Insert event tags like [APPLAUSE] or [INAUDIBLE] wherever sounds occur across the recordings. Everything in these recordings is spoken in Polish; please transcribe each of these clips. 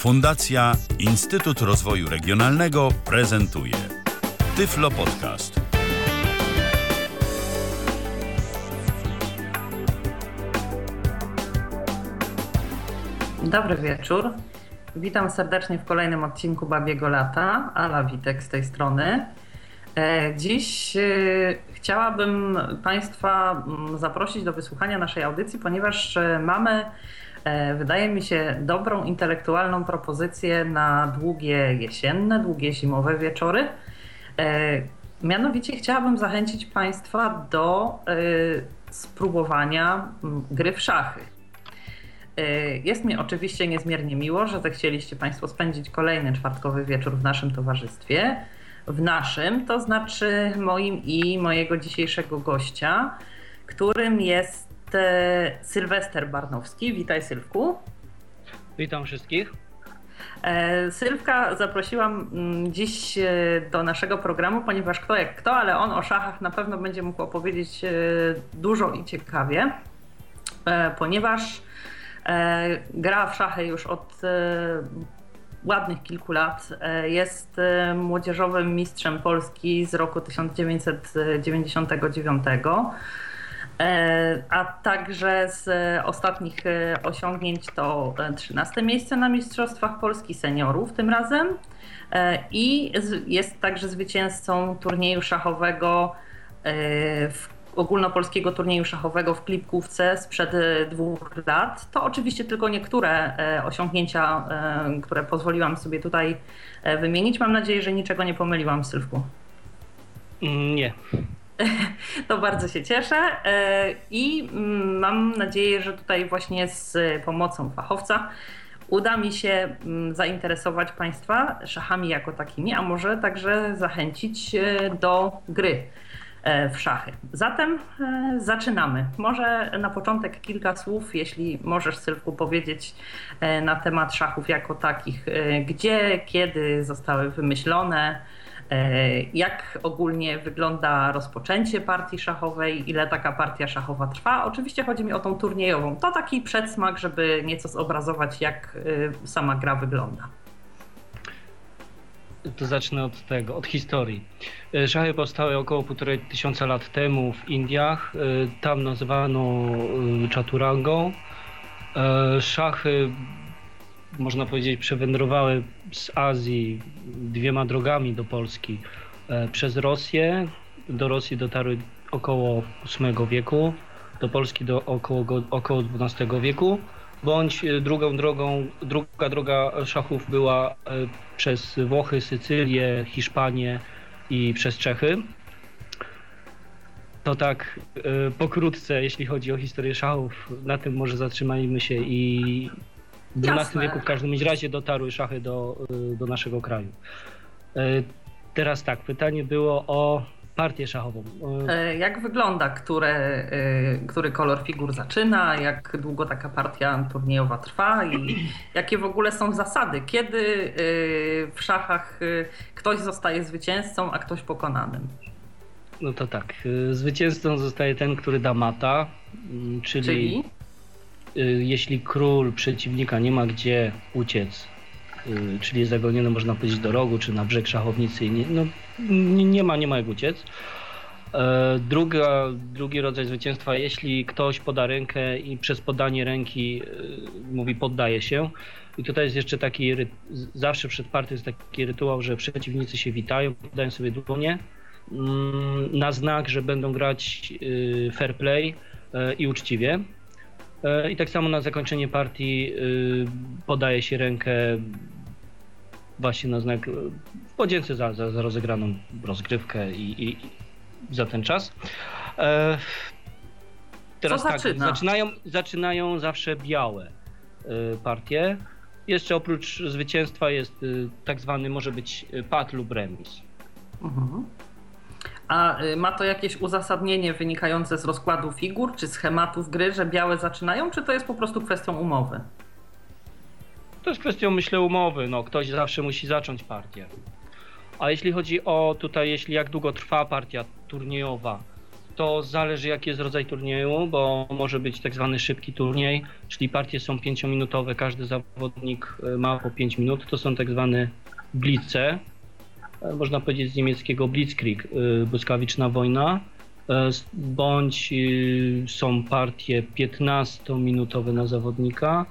Fundacja Instytut Rozwoju Regionalnego prezentuje Tyflo Podcast. Dobry wieczór. Witam serdecznie w kolejnym odcinku Babiego Lata. Ala Witek z tej strony. E, dziś e, chciałabym Państwa mm, zaprosić do wysłuchania naszej audycji, ponieważ e, mamy, wydaje mi się, dobrą intelektualną propozycję na długie jesienne, długie zimowe wieczory. Mianowicie chciałabym zachęcić Państwa do spróbowania mm, gry w szachy. Jest mi oczywiście niezmiernie miło, że zechcieliście Państwo spędzić kolejny czwartkowy wieczór w naszym towarzystwie w naszym, to znaczy moim i mojego dzisiejszego gościa, którym jest e, Sylwester Barnowski. Witaj Sylwku. Witam wszystkich. E, Sylwka zaprosiłam mm, dziś e, do naszego programu, ponieważ kto jak kto, ale on o szachach na pewno będzie mógł opowiedzieć dużo i ciekawie, ponieważ gra w szachy już od ładnych kilku lat. E, jest e, młodzieżowym mistrzem Polski z roku 1999. E, a także z ostatnich osiągnięć to 13 miejsce na Mistrzostwach Polski Seniorów tym razem i jest także zwycięzcą turnieju szachowego ogólnopolskiego turnieju szachowego w Klipkówce sprzed e, dwóch lat. To oczywiście tylko niektóre e, osiągnięcia, e, które pozwoliłam sobie tutaj wymienić. Mam nadzieję, że niczego nie pomyliłam, Sylwku. Mm, nie. [LAUGHS] To bardzo się cieszę i mm, mam nadzieję, że tutaj właśnie z pomocą fachowca uda mi się mm, zainteresować Państwa szachami jako takimi, a może także zachęcić do gry. E, w szachy. Zatem e, zaczynamy. Może na początek kilka słów, jeśli możesz Sylwku powiedzieć e, na temat szachów jako takich. Gdzie, kiedy zostały wymyślone, jak ogólnie wygląda rozpoczęcie partii szachowej, ile taka partia szachowa trwa. Oczywiście chodzi mi o tą turniejową. To taki przedsmak, żeby nieco zobrazować, jak sama gra wygląda. To zacznę od tego, od historii. E, szachy powstały około półtorej tysiąca lat temu w Indiach. E, tam nazywano e, czaturangą. Szachy, można powiedzieć, przewędrowały z Azji dwiema drogami do Polski. Przez Rosję. Do Rosji dotarły około VIII wieku, do Polski do około, około XII wieku bądź e, drugą drogą, druga droga szachów była e, przez Włochy, Sycylię, Hiszpanię i przez Czechy. To tak e, pokrótce, jeśli chodzi o historię szachów, na tym może zatrzymajmy się i w XII wieku w każdym razie dotarły szachy do, do naszego kraju. Teraz tak, pytanie było o partię szachową. E, jak wygląda, które, który kolor figur zaczyna, jak długo taka partia turniejowa trwa i [CLEARS THROAT] jakie w ogóle są zasady? Kiedy w szachach ktoś zostaje zwycięzcą, a ktoś pokonanym? No to tak, zwycięzcą zostaje ten, który da mata, mm, czyli, czyli? Jeśli król przeciwnika nie ma gdzie uciec, czyli jest zagoniony, można powiedzieć, do rogu, czy na brzeg szachownicy nie, no, nie, ma, nie ma jak uciec. E, druga, drugi rodzaj zwycięstwa, jeśli ktoś poda rękę i przez podanie ręki e, mówi poddaje się. I tutaj jest jeszcze taki, zawsze przed partią jest taki rytuał, że przeciwnicy się witają, podają sobie dłonie mm, na znak, że będą grać fair play i uczciwie. I tak samo na zakończenie partii podaje się rękę właśnie na znak w podzięce za, za, za rozegraną rozgrywkę i, i, za ten czas. E, teraz tak, zaczynają, zaczynają zawsze białe e, partie. Jeszcze oprócz zwycięstwa jest e, tak zwany, może być pad lub remis. Mhm. A ma to jakieś uzasadnienie wynikające z rozkładu figur czy schematów gry, że białe zaczynają, czy to jest po prostu kwestią umowy? To jest kwestią, myślę, umowy. No, ktoś zawsze musi zacząć partię. A jeśli chodzi o tutaj, jeśli jak długo trwa partia turniejowa, to zależy jaki jest rodzaj turnieju, bo może być tak zwany szybki turniej, czyli partie są pięciominutowe, każdy zawodnik e, ma po 5 minut, to są tak zwane blitze, e, można powiedzieć z niemieckiego blitzkrieg, błyskawiczna wojna, bądź są partie 15-minutowe na zawodnika,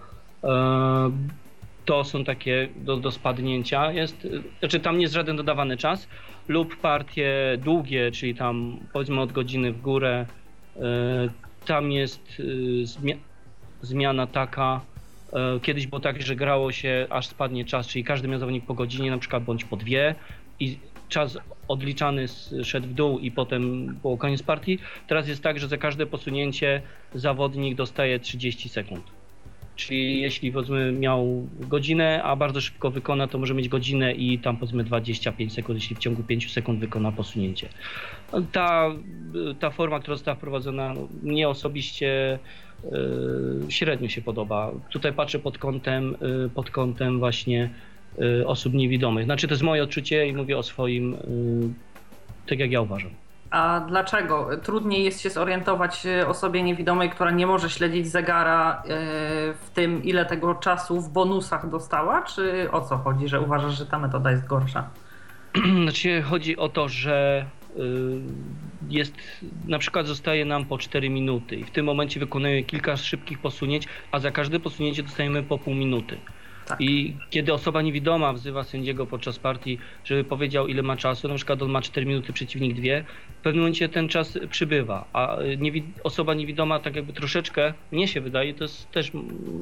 to są takie do, do spadnięcia. Jest, znaczy tam nie jest żaden dodawany czas, lub partie długie, czyli tam powiedzmy od godziny w górę. Tam jest zmiana taka, kiedyś było tak, że grało się aż spadnie czas, czyli każdy miał zawodnik po godzinie na przykład bądź po dwie i czas odliczany szedł w dół i potem było koniec partii. Teraz jest tak, że za każde posunięcie zawodnik dostaje 30 sekund. Czyli jeśli powiedzmy miał godzinę, a bardzo szybko wykona, to może mieć godzinę i tam powiedzmy 25 sekund, jeśli w ciągu 5 sekund wykona posunięcie. Ta, ta forma, która została wprowadzona, mnie osobiście yy, średnio się podoba. Tutaj patrzę pod kątem, yy, pod kątem właśnie osób niewidomych. Znaczy to jest moje odczucie i mówię o swoim, tak jak ja uważam. A dlaczego? Trudniej jest się zorientować e, osobie niewidomej, która nie może śledzić zegara w tym, ile tego czasu w bonusach dostała, czy o co chodzi, że uważasz, że ta metoda jest gorsza? [CLEARS THROAT] Znaczy chodzi o to, że y, jest, na przykład zostaje nam po 4 minuty i w tym momencie wykonujemy kilka szybkich posunięć, a za każde posunięcie dostajemy po pół minuty. Tak. I kiedy osoba niewidoma wzywa sędziego podczas partii, żeby powiedział ile ma czasu, na przykład on ma 4 minuty, przeciwnik 2, w pewnym momencie ten czas przybywa, a niewi osoba niewidoma tak jakby troszeczkę, mnie się wydaje, to jest też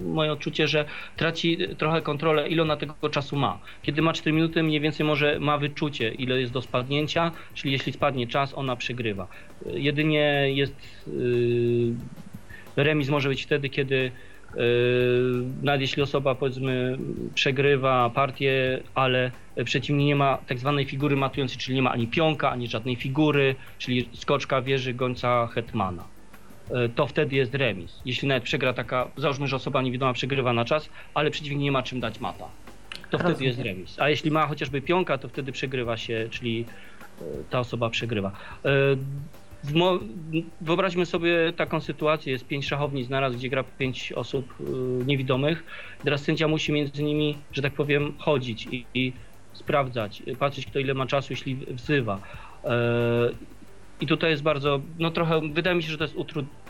moje odczucie, że traci trochę kontrolę, ile ona tego czasu ma. Kiedy ma 4 minuty, mniej więcej może ma wyczucie, ile jest do spadnięcia, czyli jeśli spadnie czas, ona przegrywa. Jedynie jest yy, remis może być wtedy, kiedy nawet jeśli osoba powiedzmy przegrywa partię, ale przeciwnik nie ma tak zwanej figury matującej, czyli nie ma ani pionka, ani żadnej figury, czyli skoczka wieży gońca hetmana. Yy, to wtedy jest remis. Jeśli nawet przegra taka, załóżmy, że osoba niewidoma przegrywa na czas, ale przeciwnik nie ma czym dać mata. To wtedy jest remis. A jeśli ma chociażby pionka, to wtedy przegrywa się, czyli yy, ta osoba przegrywa. Wyobraźmy sobie taką sytuację, jest pięć szachownic naraz, gdzie gra pięć osób y, niewidomych. Teraz sędzia musi między nimi, że tak powiem, chodzić i, i sprawdzać, patrzeć kto ile ma czasu, jeśli wzywa. E, I tutaj jest bardzo, no trochę, wydaje mi się, że to jest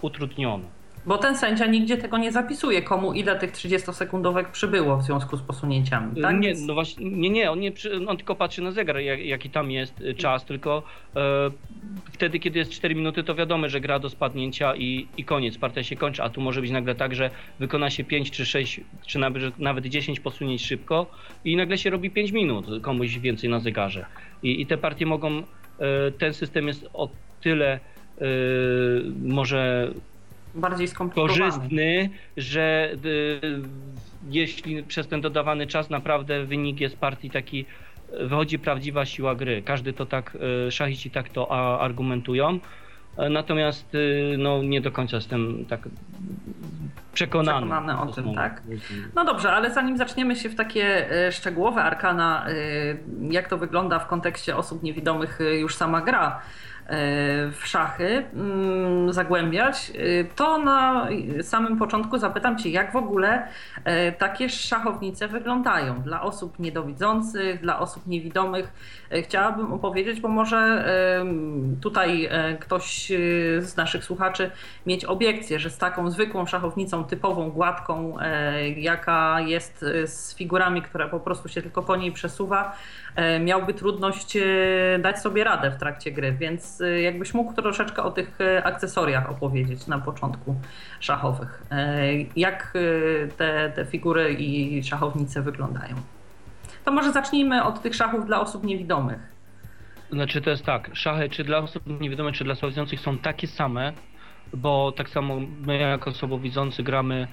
utrudnione. Bo ten sędzia nigdzie tego nie zapisuje, komu ile tych 30-sekundówek przybyło w związku z posunięciami, tak? Nie, no właśnie, nie, nie, on, nie, on tylko patrzy na zegar, jak, jaki tam jest y, czas, tylko e, wtedy, kiedy jest 4 minuty, to wiadomo, że gra do spadnięcia i, i koniec, partia się kończy, a tu może być nagle tak, że wykona się 5 czy 6, czy nawet, nawet 10 posunięć szybko i nagle się robi 5 minut, komuś więcej na zegarze. I, i te partie mogą, e, ten system jest o tyle e, może bardziej skomplikowany. korzystny, że y, jeśli przez ten dodawany czas naprawdę wynik jest partii taki, wychodzi prawdziwa siła gry. Każdy to tak, y, tak to a, argumentują. Natomiast y, no, nie do końca jestem tak przekonany. Przekonany o tym, tak? No dobrze, ale zanim zaczniemy się w takie y, szczegółowe arkana, y, jak to wygląda w kontekście osób niewidomych, już sama gra, w szachy mm, zagłębiać, to na samym początku zapytam Cię, jak w ogóle e, takie szachownice wyglądają dla osób niedowidzących, dla osób niewidomych. E, chciałabym opowiedzieć, bo może tutaj e, ktoś z naszych słuchaczy mieć obiekcję, że z taką zwykłą szachownicą typową, gładką, jaka jest z figurami, które po prostu się tylko po niej przesuwa, miałby trudność dać sobie radę w trakcie gry, więc jakbyś mógł troszeczkę o tych akcesoriach opowiedzieć na początku szachowych. Jak te, te figury i szachownice wyglądają? To może zacznijmy od tych szachów dla osób niewidomych. Znaczy to jest tak, szachy czy dla osób niewidomych, czy dla słabowidzących są takie same, bo tak samo my jako słabowidzący gramy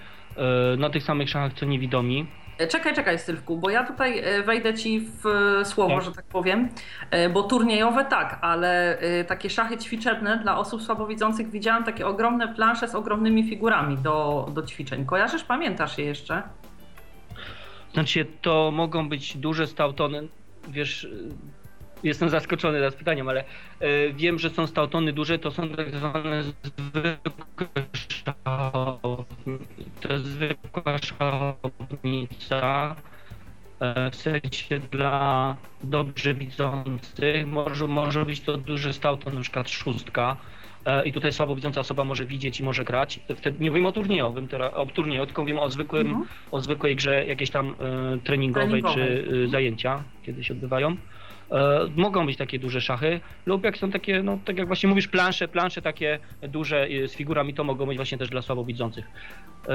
na tych samych szachach co niewidomi. E, czekaj, czekaj, Sylwku, bo ja tutaj e, wejdę ci w e, słowo, tak. że tak powiem, bo turniejowe tak, ale takie szachy ćwiczebne dla osób słabowidzących widziałam takie ogromne plansze z ogromnymi figurami do, do ćwiczeń. Kojarzysz, pamiętasz je jeszcze? Znaczy, to mogą być duże stautony, wiesz, jestem zaskoczony teraz pytaniem, ale e, wiem, że są stautony duże, to są tak zwane zwykłe szachownice. To jest zwykła szachownica, e, w sensie dla dobrze widzących. Może, może być to duży stauton, na przykład szóstka. E, I tutaj słabowidząca osoba może widzieć i może grać. Wtedy nie mówimy o turniejowym, teraz, o turnieju, tylko mówimy o, zwykłym, Mhm. o zwykłej grze jakiejś tam e, treningowej, Treningowej. czy zajęcia, kiedy się odbywają. E, mogą być takie duże szachy, lub jak są takie, no tak jak właśnie mówisz, plansze, plansze takie duże z figurami, to mogą być właśnie też dla słabowidzących. E,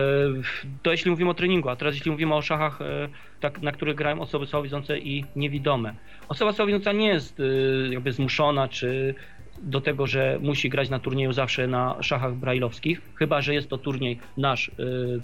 to jeśli mówimy o treningu, a teraz jeśli mówimy o szachach, e, tak, na których grają osoby słabowidzące i niewidome. Osoba słabowidząca nie jest jakby zmuszona, czy do tego, że musi grać na turnieju zawsze na szachach brajlowskich, chyba że jest to turniej nasz,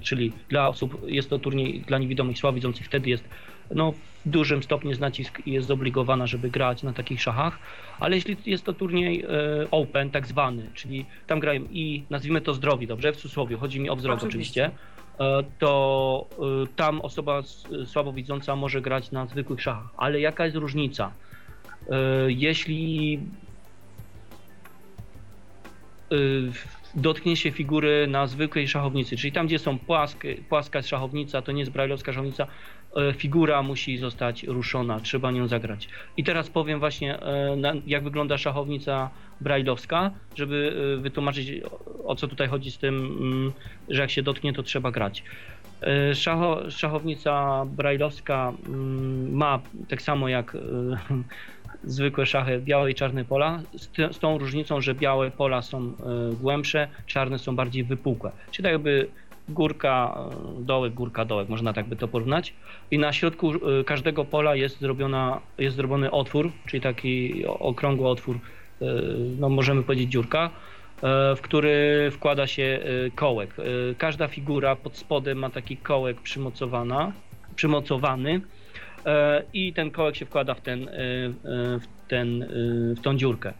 czyli dla osób, jest to turniej dla niewidomych, słabowidzących, wtedy jest no, w dużym stopniu jest nacisk i jest zobligowana, żeby grać na takich szachach, ale jeśli jest to turniej y, open, tak zwany, czyli tam grają i nazwijmy to zdrowi, dobrze, w cudzysłowie, chodzi mi o wzrok Oczywiście. oczywiście, y, to y, tam osoba słabowidząca może grać na zwykłych szachach, ale jaka jest różnica? Jeśli dotknie się figury na zwykłej szachownicy, czyli tam, gdzie są płaskie, płaska szachownica, to nie jest brajlowska szachownica, figura musi zostać ruszona, trzeba nią zagrać. I teraz powiem właśnie, na- jak wygląda szachownica brajlowska, żeby y, wytłumaczyć, o- co tutaj chodzi z tym, mm, że jak się dotknie, to trzeba grać. Szacho, szachownica brajlowska mm, ma tak samo jak [LAUGHS] zwykłe szachy białe i czarne pola, z, ty- z tą różnicą, że białe pola są głębsze, czarne są bardziej wypukłe. Czyli tak jakby górka, y, dołek, górka, dołek, można tak by to porównać. I na środku y, każdego pola jest, zrobiona, jest zrobiony otwór, czyli taki okrągły otwór, y, no możemy powiedzieć dziurka, w który wkłada się kołek. Każda figura pod spodem ma taki kołek przymocowana, przymocowany e, i ten kołek się wkłada w, ten, e, e, w, ten, e, w tą dziurkę.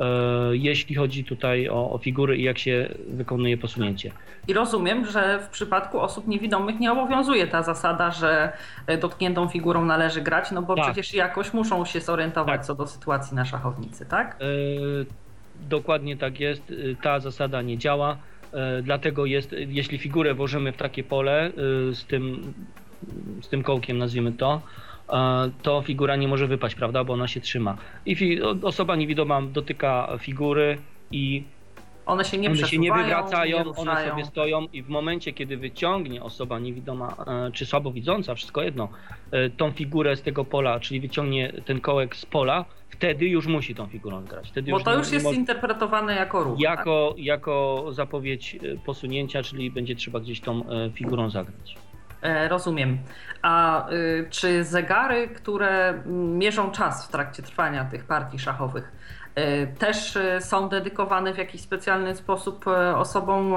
E, Jeśli chodzi tutaj o, o figury i jak się wykonuje posunięcie. I rozumiem, że w przypadku osób niewidomych nie obowiązuje ta zasada, że e, dotkniętą figurą należy grać, no bo Tak. przecież jakoś muszą się zorientować Tak. co do sytuacji na szachownicy, tak? E, Dokładnie tak jest, ta zasada nie działa, dlatego jest, jeśli figurę włożymy w takie pole z tym, z tym kołkiem, nazwijmy to, to figura nie może wypaść, prawda, bo ona się trzyma. I osoba niewidoma dotyka figury i One się nie one się nie wywracają, nie one sobie stoją i w momencie, kiedy wyciągnie osoba niewidoma e, czy słabowidząca, wszystko jedno, e, tą figurę z tego pola, czyli wyciągnie ten kołek z pola, wtedy już musi tą figurą grać. Wtedy Bo to już jest interpretowane jako ruch. tak? jako, jako zapowiedź e, posunięcia, czyli będzie trzeba gdzieś tą figurą zagrać. E, Rozumiem. A y, czy zegary, które mierzą czas w trakcie trwania tych partii szachowych, y, też y, są dedykowane w jakiś specjalny sposób osobom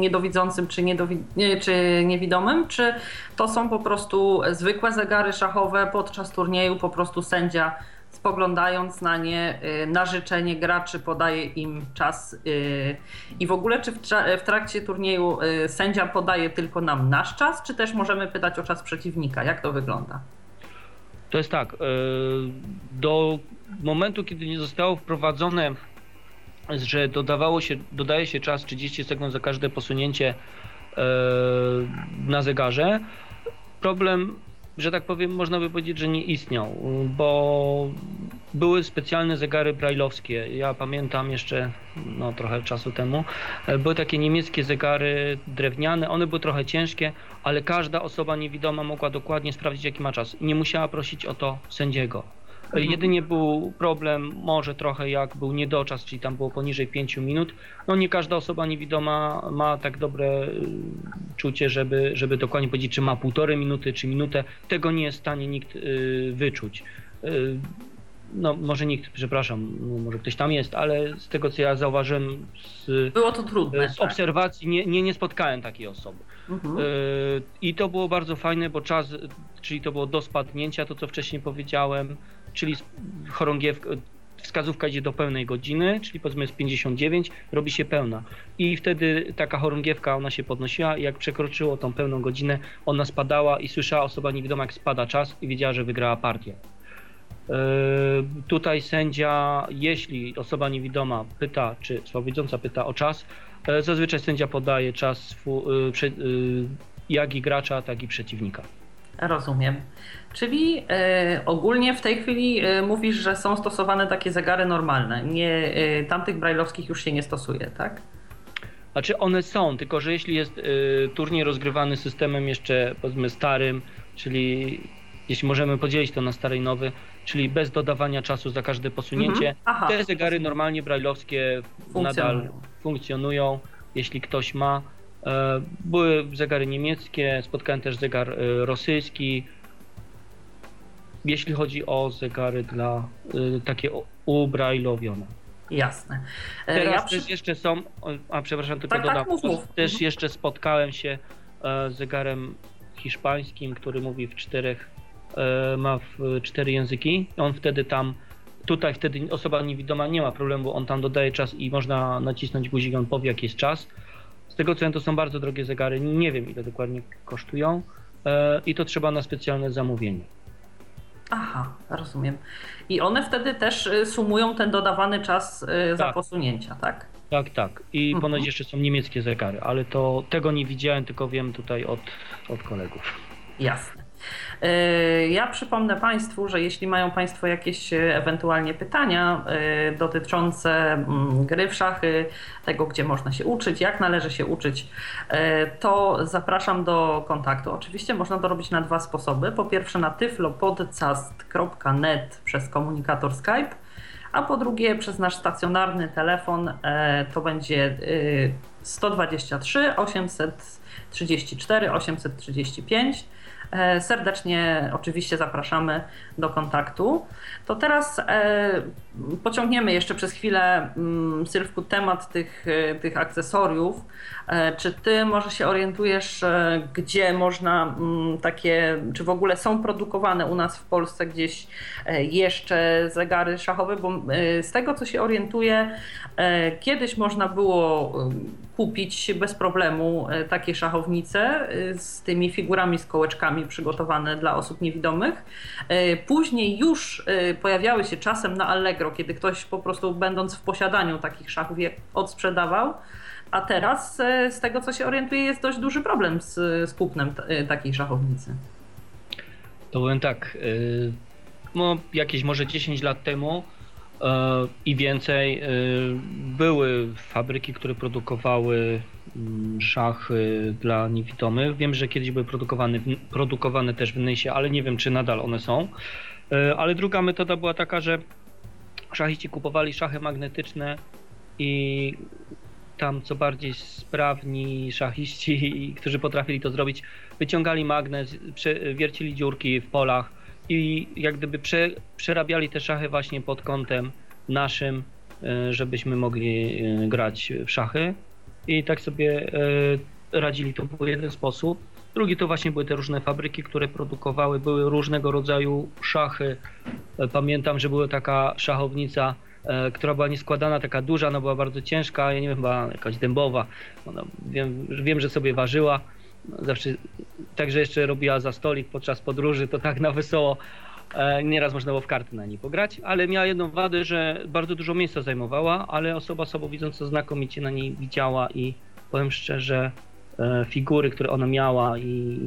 niedowidzącym czy, niedowi- nie, czy niewidomym? Czy to są po prostu zwykłe zegary szachowe podczas turnieju, po prostu sędzia spoglądając na nie, y, na życzenie graczy podaje im czas y, i w ogóle czy w, tra- w trakcie turnieju y, sędzia podaje tylko nam nasz czas, czy też możemy pytać o czas przeciwnika? Jak to wygląda? To jest tak, do momentu, kiedy nie zostało wprowadzone, że dodawało się, dodaje się czas 30 sekund za każde posunięcie na zegarze, problem, że tak powiem, można by powiedzieć, że nie istniał, bo były specjalne zegary brajlowskie. Ja pamiętam jeszcze no, trochę czasu temu. Były takie niemieckie zegary drewniane, one były trochę ciężkie, ale każda osoba niewidoma mogła dokładnie sprawdzić, jaki ma czas. Nie musiała prosić o to sędziego. Mhm. Jedynie był problem, może trochę jak był niedoczas, czyli tam było poniżej 5 minut. No nie każda osoba niewidoma ma tak dobre y, czucie, żeby, żeby dokładnie powiedzieć, czy ma półtorej minuty, czy minutę. Tego nie jest w stanie nikt y, wyczuć. Y, No może nikt, przepraszam, no, może ktoś tam jest, ale z tego co ja zauważyłem z, Było to trudne. z tak? obserwacji, nie, nie, nie spotkałem takiej osoby. Mhm. I to było bardzo fajne, bo czas, czyli to było do spadnięcia, to co wcześniej powiedziałem, czyli chorągiewka, wskazówka idzie do pełnej godziny, czyli powiedzmy jest 59, robi się pełna. I wtedy taka chorągiewka, ona się podnosiła i jak przekroczyło tą pełną godzinę, ona spadała i słyszała osoba niewidoma, jak spada czas i wiedziała, że wygrała partię. Tutaj sędzia, jeśli osoba niewidoma pyta, czy słabowidząca pyta o czas, zazwyczaj sędzia podaje czas jak i gracza, tak i przeciwnika. Rozumiem. Czyli e, ogólnie w tej chwili e, mówisz, że są stosowane takie zegary normalne. Nie, e, tamtych brajlowskich już się nie stosuje, tak? Znaczy one są, tylko że jeśli jest y, turniej rozgrywany systemem jeszcze powiedzmy starym, czyli jeśli możemy podzielić to na stary i nowy, czyli bez dodawania czasu za każde posunięcie, mhm. te zegary normalnie brajlowskie funkcjonują. nadal funkcjonują, jeśli ktoś ma. E, były zegary niemieckie, spotkałem też zegar e, rosyjski. Jeśli chodzi o zegary dla e, takie ubrajlowione. Jasne. Teraz ja przy... też jeszcze są, a przepraszam, tylko tak, tak dodam, tak, mów, mów. też mhm. jeszcze spotkałem się z zegarem hiszpańskim, który mówi w czterech, ma w cztery języki. On wtedy tam, tutaj wtedy osoba niewidoma nie ma problemu, on tam dodaje czas i można nacisnąć guzik, on powie jaki jest czas. Z tego co wiem, to są bardzo drogie zegary, nie wiem ile dokładnie kosztują e, i to trzeba na specjalne zamówienie. Aha, rozumiem. I one wtedy też y, sumują ten dodawany czas y, tak. za posunięcia, tak? Tak, tak. I mhm. ponoć jeszcze są niemieckie zegary, ale to tego nie widziałem, tylko wiem tutaj od, od kolegów. Jasne. E, ja przypomnę Państwu, że jeśli mają Państwo jakieś e, ewentualnie pytania e, dotyczące mm, gry w szachy, tego gdzie można się uczyć, jak należy się uczyć, to zapraszam do kontaktu. Oczywiście można to robić na dwa sposoby. Po pierwsze na tyflopodcast.net przez komunikator Skype, a po drugie przez nasz stacjonarny telefon to będzie 123 834 835 E, serdecznie oczywiście zapraszamy do kontaktu. To teraz e, pociągniemy jeszcze przez chwilę, mm, Sylwku, temat tych, e, tych akcesoriów. Czy ty może się orientujesz, gdzie można mm, takie, czy w ogóle są produkowane u nas w Polsce gdzieś jeszcze zegary szachowe? Bo z tego, co się orientuję, kiedyś można było kupić bez problemu e, takie szachownice e, z tymi figurami z kołeczkami przygotowane dla osób niewidomych. E, później już pojawiały się czasem na Allegro, kiedy ktoś po prostu będąc w posiadaniu takich szachów je odsprzedawał. A teraz, z tego co się orientuję, jest dość duży problem z, z kupnem takiej szachownicy. To powiem tak, no, jakieś może 10 lat temu i więcej. E, były fabryki, które produkowały mm, szachy dla niewidomych. Wiem, że kiedyś były produkowane, produkowane też w Nysie, ale nie wiem, czy nadal one są. E, ale druga metoda była taka, że szachiści kupowali szachy magnetyczne i tam co bardziej sprawni szachiści, którzy potrafili to zrobić, wyciągali magnes, wiercili dziurki w polach, i jak gdyby prze, przerabiali te szachy właśnie pod kątem naszym, e, żebyśmy mogli e, grać w szachy. I tak sobie e, radzili. To był jeden sposób. Drugi to właśnie były te różne fabryki, które produkowały, były różnego rodzaju szachy. Pamiętam, że była taka szachownica, która była nieskładana, taka duża, ona była bardzo ciężka, ja nie wiem, chyba jakaś dębowa. Ona, wiem, wiem, że sobie ważyła zawsze także jeszcze robiła za stolik podczas podróży, to tak na wesoło. E, nieraz można było w karty na niej pograć, ale miała jedną wadę, że bardzo dużo miejsca zajmowała, ale osoba słabowidząca znakomicie na niej widziała i powiem szczerze, e, figury, które ona miała i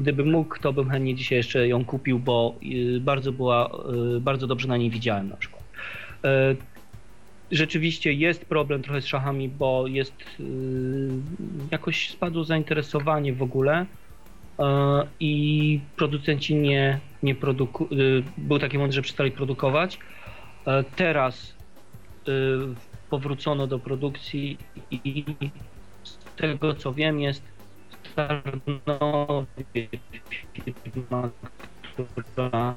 gdybym mógł, to bym chętnie dzisiaj jeszcze ją kupił, bo e, bardzo była, bardzo dobrze na niej widziałem na przykład rzeczywiście jest problem trochę z szachami, bo jest jakoś spadło zainteresowanie w ogóle i producenci nie, nie produkują, yy, był taki moment, że przestali produkować. Teraz powrócono do produkcji i tego co wiem jest w Tarnowie firma, która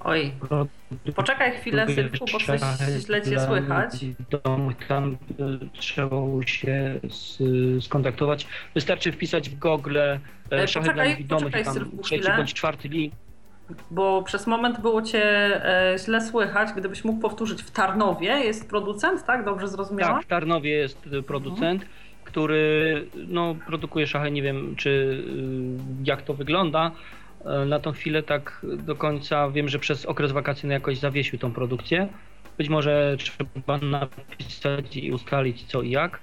Oj, poczekaj chwilę, Sylwku, bo coś źle cię słychać. Tam e, trzeba się skontaktować. Wystarczy wpisać w Google e, e, szachy poczekaj, dla niewidomych, tam trzeci bądź czwarty link. Bo przez moment było cię źle słychać. Gdybyś mógł powtórzyć, w Tarnowie jest producent, tak? Dobrze zrozumiałam? Tak, w Tarnowie jest producent, mhm. który no, produkuje szachy. Nie wiem, czy jak to wygląda Na tą chwilę tak do końca wiem, że przez okres wakacyjny jakoś zawiesił tą produkcję. Być może trzeba napisać i ustalić co i jak.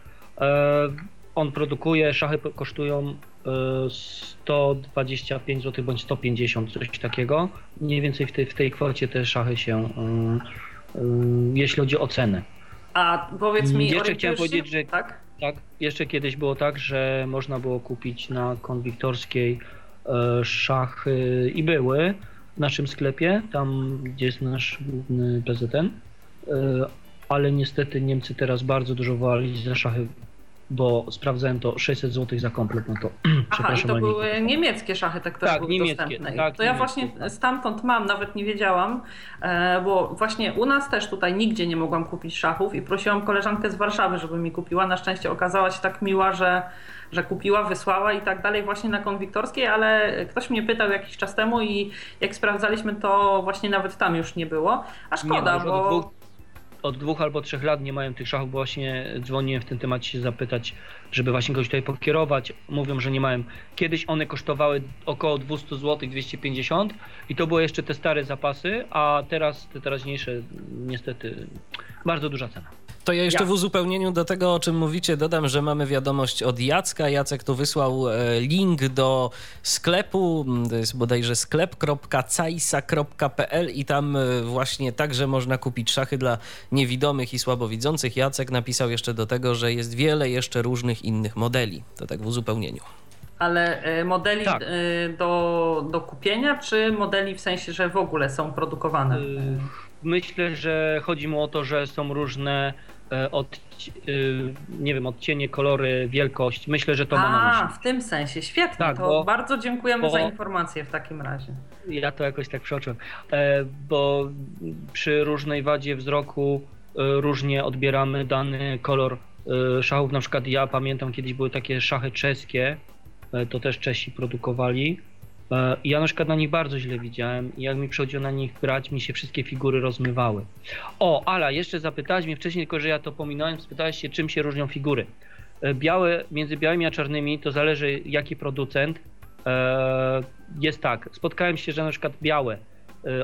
On produkuje, szachy kosztują 125 zł bądź 150, coś takiego. Mniej więcej w tej, w tej kwocie te szachy się, jeśli chodzi o cenę. A powiedz mi, jeszcze chciałem powiedzieć, że tak? tak, jeszcze kiedyś było tak, że można było kupić na konwiktorskiej e, szachy i były w naszym sklepie, tam gdzie jest nasz główny PZN, e, ale niestety Niemcy teraz bardzo dużo wali za szachy bo sprawdzałem to 600 zł za komplet, no to [CLEARS THROAT] Aha, i to były niemieckie szachy, te, które tak, były niemieckie, dostępne. Tak, to ja właśnie stamtąd mam, nawet nie wiedziałam, e, bo właśnie u nas też tutaj nigdzie nie mogłam kupić szachów i prosiłam koleżankę z Warszawy, żeby mi kupiła. Na szczęście okazała się tak miła, że że kupiła, wysłała i tak dalej właśnie na konwiktorskiej, ale ktoś mnie pytał jakiś czas temu i jak sprawdzaliśmy to właśnie nawet tam już nie było. A szkoda, nie, bo od dwóch albo trzech lat nie mają tych szachów, bo właśnie dzwoniłem w tym temacie się zapytać, żeby właśnie kogoś tutaj pokierować. Mówią, że nie mają. Kiedyś one kosztowały około 200 zł, 250 i to były jeszcze te stare zapasy, a teraz te teraźniejsze niestety bardzo duża cena. To ja jeszcze w uzupełnieniu do tego, o czym mówicie, dodam, że mamy wiadomość od Jacka. Jacek tu wysłał e, link do sklepu, to jest bodajże sklep.caisa.pl i tam e, właśnie także można kupić szachy dla niewidomych i słabowidzących. Jacek napisał jeszcze do tego, że jest wiele jeszcze różnych innych modeli. To tak w uzupełnieniu. Ale e, modeli tak. do, do kupienia, czy modeli w sensie, że w ogóle są produkowane? Myślę, że chodzi mu o to, że są różne E, od, e, nie wiem, odcienie, kolory, wielkość. Myślę, że to A, ma na myśli. w tym sensie. Świetnie. Tak, to bo, bardzo dziękujemy bo, za informację w takim razie. Ja to jakoś tak przeoczyłem. E, bo przy różnej wadzie wzroku różnie odbieramy dany kolor szachów. Na przykład ja pamiętam kiedyś były takie szachy czeskie, to też Czesi produkowali E, ja na przykład na nich bardzo źle widziałem i jak mi przychodziło na nich grać, mi się wszystkie figury rozmywały. O, Ala, jeszcze zapytałeś mnie wcześniej, tylko że ja to pominąłem, spytałeś się, czym się różnią figury. E, białe, między białymi a czarnymi to zależy jaki producent. E, jest tak, spotkałem się, że na przykład białe,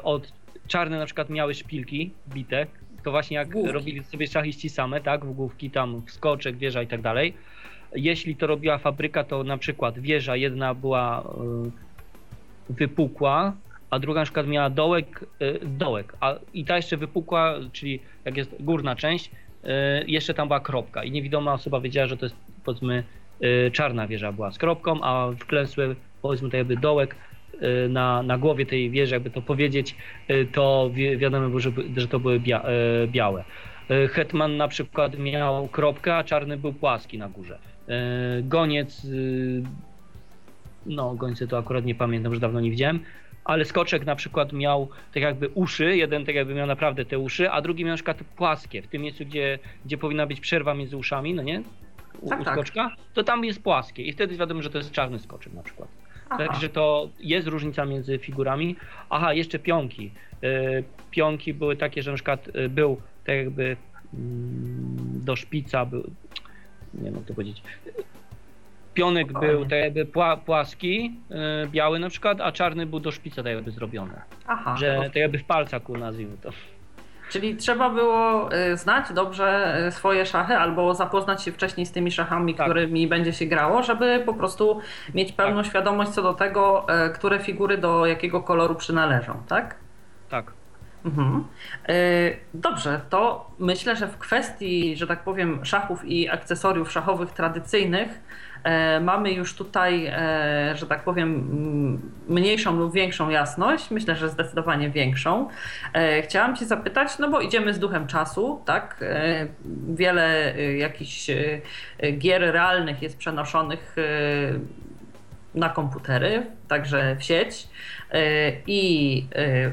od czarne na przykład miały szpilki bite, to właśnie jak główki. robili sobie szachiści same, tak, w główki tam, wskoczek, wieża i tak dalej. Jeśli to robiła fabryka, to na przykład wieża jedna była wypukła, a druga na przykład miała dołek, y, dołek, a i ta jeszcze wypukła, czyli jak jest górna część, y, jeszcze tam była kropka i niewidoma osoba wiedziała, że to jest powiedzmy y, czarna wieża była z kropką, a wklęsły powiedzmy to jakby dołek na, na głowie tej wieży, jakby to powiedzieć, to wi wiadomo było, że, że to były bia białe. Hetman na przykład miał kropkę, a czarny był płaski na górze. Goniec no gońcy to akurat nie pamiętam, że dawno nie widziałem, ale skoczek na przykład miał tak jakby uszy, jeden tak jakby miał naprawdę te uszy, a drugi miał na przykład płaskie, w tym miejscu, gdzie, gdzie powinna być przerwa między uszami, no nie? U, tak, u tak. skoczka, to tam jest płaskie i wtedy wiadomo, że to jest czarny skoczek na przykład. Aha. Także to jest różnica między figurami. Aha, jeszcze pionki. Yy, pionki były takie, że na przykład yy, był tak jakby yy, do szpica, był, nie wiem jak to powiedzieć, Pionek był tak jakby pła, płaski, yy, biały na przykład, a czarny był do szpica tak jakby zrobiony. Aha. Że tak jakby w palcaku nazwijmy to. Czyli trzeba było y, znać dobrze y, swoje szachy albo zapoznać się wcześniej z tymi szachami, tak. którymi będzie się grało, żeby po prostu mieć pełną tak. świadomość co do tego, y, które figury do jakiego koloru przynależą, tak? Tak. Mhm. Dobrze, to myślę, że w kwestii, że tak powiem, szachów i akcesoriów szachowych tradycyjnych mamy już tutaj, e, że tak powiem, mniejszą lub większą jasność, myślę, że zdecydowanie większą. E, chciałam Cię zapytać, no bo idziemy z duchem czasu, tak? Wiele jakichś gier realnych jest przenoszonych na komputery, także w sieć. I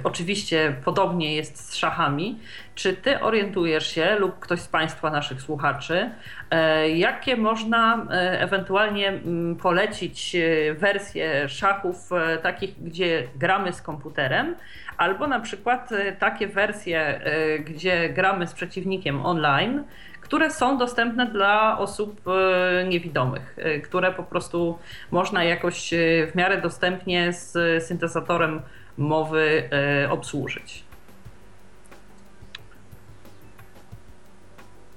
oczywiście podobnie jest z szachami. Czy ty orientujesz się, lub ktoś z Państwa, naszych słuchaczy, e, jakie można e, ewentualnie mm, polecić e, wersje szachów takich, gdzie gramy z komputerem, albo na przykład takie wersje, gdzie gramy z przeciwnikiem online, które są dostępne dla osób niewidomych, które po prostu można jakoś w miarę dostępnie z syntezatorem mowy obsłużyć.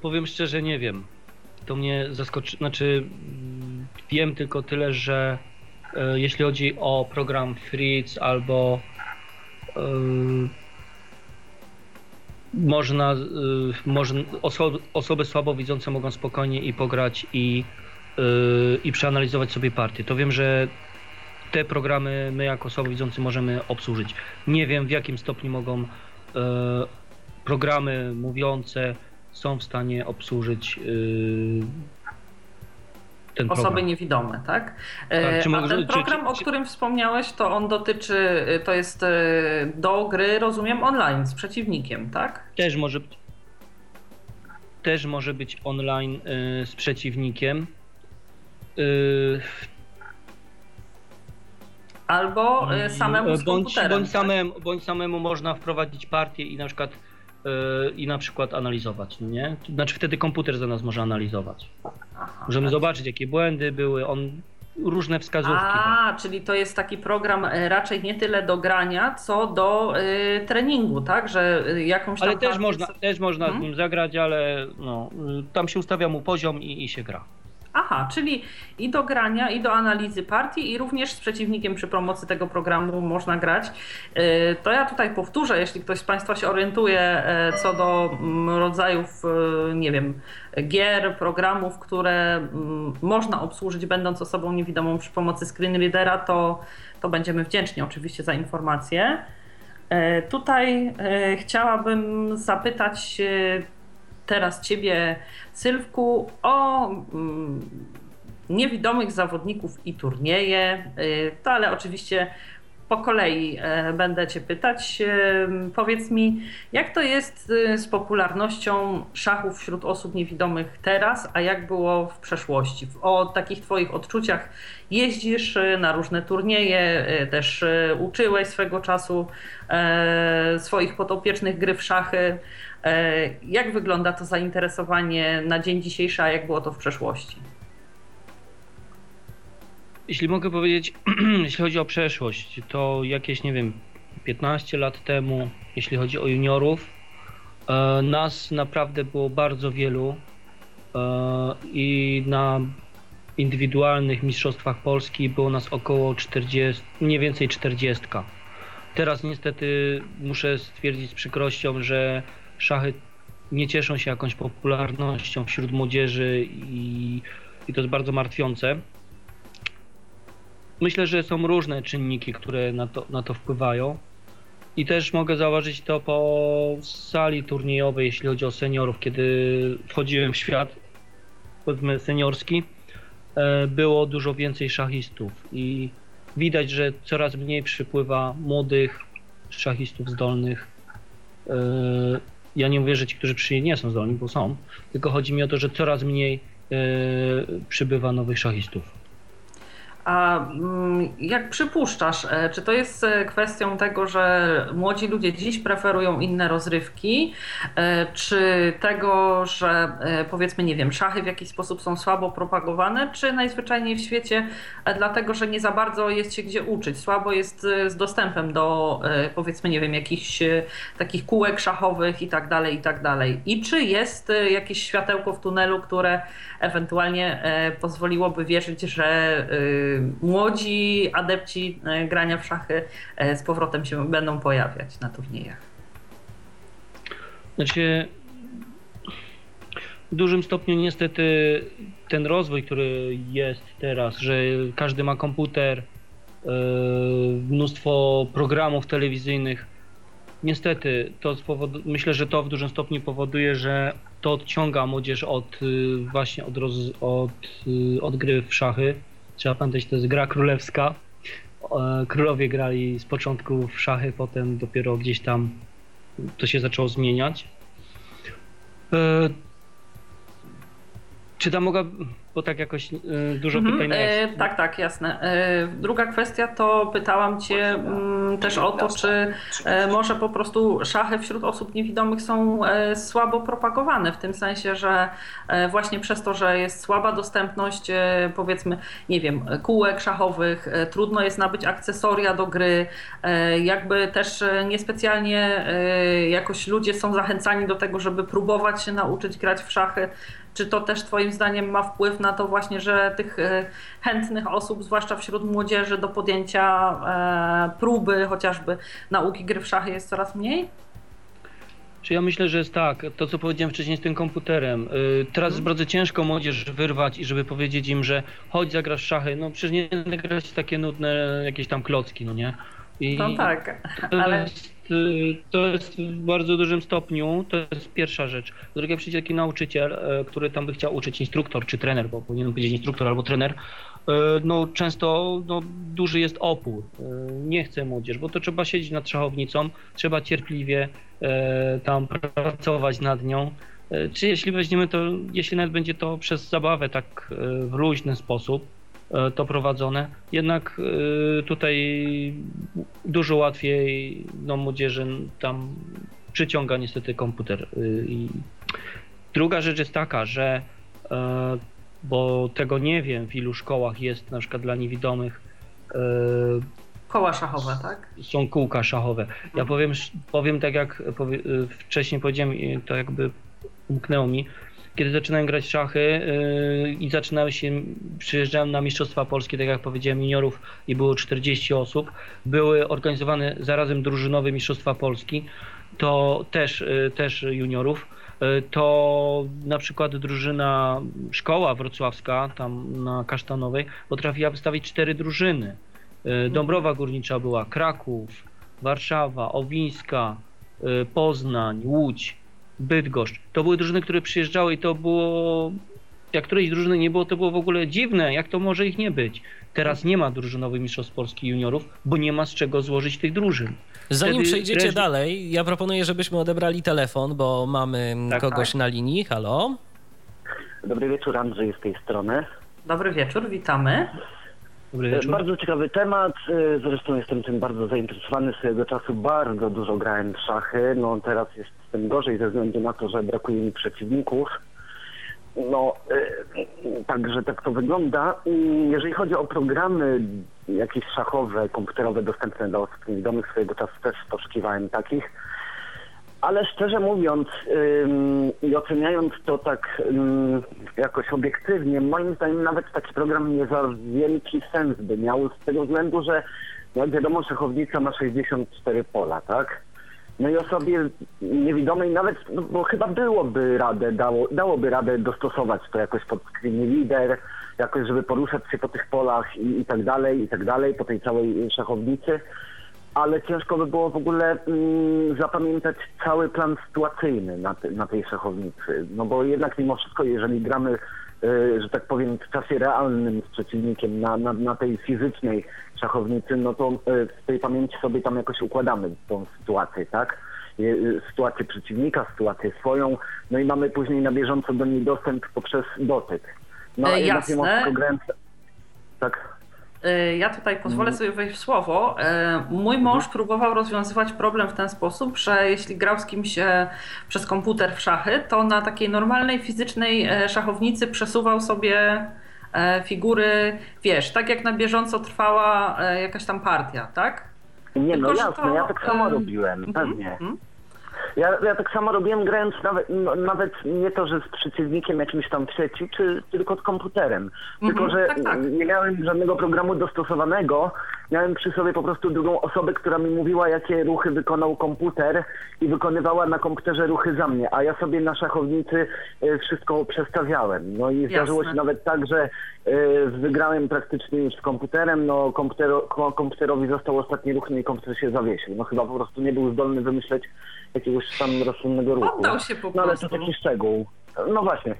Powiem szczerze, nie wiem. To mnie zaskoczy, znaczy wiem tylko tyle, że e, jeśli chodzi o program Fritz albo e, można, e, można osoby, osoby słabowidzące mogą spokojnie i pograć i, e, i przeanalizować sobie partię. To wiem, że te programy my jako słabowidzący możemy obsłużyć. Nie wiem w jakim stopniu mogą e, programy mówiące są w stanie obsłużyć ten Osoby program. niewidome, tak? tak czy A ten program, czy, czy, o którym wspomniałeś, to on dotyczy, to jest y, do gry, rozumiem, online z przeciwnikiem, tak? Też może być, też może być online y, z przeciwnikiem. Y, Albo samemu z bądź, bądź, tak? bądź samemu można wprowadzić partię i na przykład i na przykład analizować, nie? Znaczy wtedy komputer za nas może analizować. Aha, Możemy tak. zobaczyć, jakie błędy były, on różne wskazówki. A, tak. czyli to jest taki program e, raczej nie tyle do grania, co do y, treningu, tak? Że e, jakąś Ale też można, też można hmm? z nim zagrać, ale no, tam się ustawia mu poziom i, i się gra. Aha, czyli i do grania, i do analizy partii, i również z przeciwnikiem przy promocji tego programu można grać. Y, to ja tutaj powtórzę, jeśli ktoś z Państwa się orientuje co do mm, rodzajów, y, nie wiem, gier, programów, które mm, można obsłużyć będąc osobą niewidomą przy pomocy screen readera, to, to będziemy wdzięczni oczywiście za informacje. Y, tutaj chciałabym zapytać teraz Ciebie, Sylwku, o mm, niewidomych zawodników i turnieje. Y, to ale oczywiście po kolei e, będę Cię pytać. E, powiedz mi, jak to jest y, z popularnością szachów wśród osób niewidomych teraz, a jak było w przeszłości? O takich Twoich odczuciach jeździsz y, na różne turnieje, też uczyłeś swego czasu e, swoich podopiecznych gry w szachy. E, jak wygląda to zainteresowanie na dzień dzisiejszy, a jak było to w przeszłości? Jeśli mogę powiedzieć, [CLEARS THROAT] jeśli chodzi o przeszłość, to jakieś, nie wiem, 15 lat temu, jeśli chodzi o juniorów, e, nas naprawdę było bardzo wielu e, i na indywidualnych mistrzostwach Polski było nas około 40, mniej więcej 40. Teraz niestety muszę stwierdzić z przykrością, że szachy nie cieszą się jakąś popularnością wśród młodzieży i, i to jest bardzo martwiące. Myślę, że są różne czynniki, które na to, na to wpływają. I też mogę zauważyć to po sali turniejowej, jeśli chodzi o seniorów, kiedy wchodziłem w świat, powiedzmy seniorski, e, było dużo więcej szachistów i widać, że coraz mniej przypływa młodych szachistów zdolnych e, ja nie mówię, że ci, którzy przyjęli nie są zdolni, bo są, tylko chodzi mi o to, że coraz mniej yy, przybywa nowych szachistów. A mm, jak przypuszczasz, e, czy to jest e, kwestią tego, że młodzi ludzie dziś preferują inne rozrywki, e, czy tego, że powiedzmy, nie wiem, szachy w jakiś sposób są słabo propagowane, czy najzwyczajniej w świecie dlatego, że nie za bardzo jest się gdzie uczyć, słabo jest z dostępem do powiedzmy, nie wiem, jakichś takich kółek szachowych i tak dalej, i tak dalej. I czy jest jakieś światełko w tunelu, które ewentualnie pozwoliłoby wierzyć, że młodzi adepci e, grania w szachy e, z powrotem się będą pojawiać na turniejach? Znaczy, w dużym stopniu niestety ten rozwój, który jest teraz, że każdy ma komputer, e, mnóstwo programów telewizyjnych, niestety to myślę, że to w dużym stopniu powoduje, że to odciąga młodzież od właśnie od, roz, od, od gry w szachy Trzeba pamiętać, to jest gra królewska. E, królowie grali z początku w szachy, potem dopiero gdzieś tam to się zaczęło zmieniać. Czy tam mogła. bo tak jakoś y, dużo mhm, pytań jest. Tak, tak, jasne. E, druga kwestia to pytałam Cię mm, też o to, czy e, może po prostu szachy wśród osób niewidomych są e, słabo propagowane, w tym sensie, że właśnie przez to, że jest słaba dostępność, powiedzmy, nie wiem, kółek szachowych, trudno jest nabyć akcesoria do gry, jakby też niespecjalnie jakoś ludzie są zachęcani do tego, żeby próbować się nauczyć grać w szachy. Czy to też Twoim zdaniem ma wpływ na to właśnie, że tych e, chętnych osób, zwłaszcza wśród młodzieży, do podjęcia e, próby chociażby nauki gry w szachy jest coraz mniej? Czy ja myślę, że jest tak, to co powiedziałem wcześniej z tym komputerem. Y, teraz jest mhm. bardzo ciężko młodzież wyrwać i żeby powiedzieć im, że chodź zagrasz szachy. No przecież nie grać takie nudne jakieś tam klocki, no nie? I no tak, ale... Jest, y, to jest w bardzo dużym stopniu, to jest pierwsza rzecz. Druga przyjdzie taki nauczyciel, y, który tam by chciał uczyć, instruktor czy trener, bo powinien powiedzieć instruktor albo trener, y, no często no, duży jest opór. Nie chce młodzież, bo to trzeba siedzieć nad szachownicą, trzeba cierpliwie tam pracować nad nią. Czy jeśli weźmiemy to, jeśli nawet będzie to przez zabawę tak w luźny sposób, to prowadzone. Jednak e, tutaj dużo łatwiej no, młodzieży tam przyciąga niestety komputer. E, I druga rzecz jest taka, że bo tego nie wiem, w ilu szkołach jest na przykład dla niewidomych koła szachowe, tak? Są kółka szachowe. Ja mhm. powiem, powiem tak jak wcześniej powiedziałem, to jakby umknęło mi, kiedy zaczynałem grać szachy yy, i zaczynały się, przyjeżdżałem na Mistrzostwa Polskie, tak jak powiedziałem, juniorów i było 40 osób. Były organizowane zarazem drużynowe Mistrzostwa Polski, to też, yy, też juniorów. Yy, to na przykład drużyna, szkoła wrocławska, tam na Kasztanowej, potrafiła wystawić cztery drużyny. Dąbrowa Górnicza była, Kraków, Warszawa, Owińska, Poznań, Łódź. Bydgoszcz. To były drużyny, które przyjeżdżały i to było jak którejś drużyny nie było, to było w ogóle dziwne, jak to może ich nie być. Teraz nie ma drużynowych mistrzostw Polski juniorów, bo nie ma z czego złożyć tych drużyn. Zanim Wtedy przejdziecie dalej, ja proponuję, żebyśmy odebrali telefon, bo mamy tak, kogoś tak. na linii. Halo? Dobry wieczór, Andrzej z tej strony. Dobry wieczór, witamy. Bardzo ciekawy temat, e, zresztą jestem tym bardzo zainteresowany. Swojego czasu bardzo dużo grałem w szachy, no teraz jest z tym gorzej ze względu na to, że brakuje mi przeciwników. No, e, także tak to wygląda. Jeżeli chodzi o programy jakieś szachowe, komputerowe dostępne dla osób niewidomych, swojego czasu też poszukiwałem takich ale szczerze mówiąc i oceniając to tak jakoś obiektywnie, moim zdaniem nawet taki program nie za wielki sens by miał, z tego względu, że no wiadomo, szachownica ma 64 pola, tak? No i osobie niewidomej nawet, no bo chyba byłoby radę, dało, dałoby radę dostosować to jakoś pod screen lider, jakoś żeby poruszać się po tych polach i, i tak dalej, i tak dalej, po tej całej szachownicy ale ciężko by było w ogóle mm, zapamiętać cały plan sytuacyjny na, te, na tej szachownicy. No bo jednak mimo wszystko, jeżeli gramy, y, że tak powiem, w czasie realnym z przeciwnikiem na, na, na tej fizycznej szachownicy, no to y, w tej pamięci sobie tam jakoś układamy tą sytuację, tak? Y, sytuację przeciwnika, sytuację swoją, no i mamy później na bieżąco do niej dostęp poprzez dotyk. No, e, jasne. Mimo grając... Tak? Y, ja tutaj pozwolę mhm. sobie wejść w słowo. Y, mój mąż mhm. próbował rozwiązywać problem w ten sposób, że jeśli grał z kimś e, przez komputer w szachy, to na takiej normalnej fizycznej e, szachownicy przesuwał sobie e, figury, wiesz, tak jak na bieżąco trwała jakaś tam partia, tak? Nie, Tylko, no jasne, to... ja tak samo robiłem, mhm, pewnie. Ja, ja tak samo robiłem grając nawet, no, nawet nie to, że z przeciwnikiem jakimś tam w sieci, czy tylko z komputerem. Tylko, mhm, że tak, tak. nie miałem żadnego programu dostosowanego. Miałem przy sobie po prostu drugą osobę, która mi mówiła, jakie ruchy wykonał komputer i wykonywała na komputerze ruchy za mnie, a ja sobie na szachownicy e, wszystko przestawiałem. No i Jasne. zdarzyło się nawet tak, że e, wygrałem praktycznie już z komputerem, no komputero, komputerowi został ostatni ruch, no i komputer się zawiesił. No chyba po prostu nie był zdolny wymyśleć jakiegoś tam rozsądnego ruchu. Oddał się po no, ale to taki szczegół. No właśnie.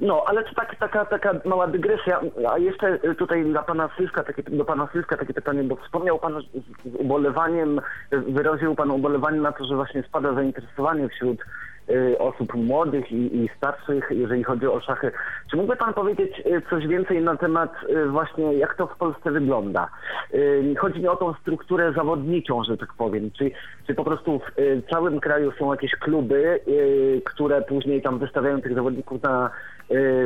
No, ale to tak, taka, taka mała dygresja. A jeszcze tutaj dla pana Sylwka, takie, do pana Sylwka takie pytanie, bo wspomniał pan z ubolewaniem, wyraził pan ubolewanie na to, że właśnie spada zainteresowanie wśród osób młodych i, i starszych, jeżeli chodzi o szachy. Czy mógłby Pan powiedzieć y, coś więcej na temat y, właśnie, jak to w Polsce wygląda? Y, Chodzi mi o tą strukturę zawodniczą, że tak powiem. Czy, czy po prostu w y, całym kraju są jakieś kluby, y, które później tam wystawiają tych zawodników na y,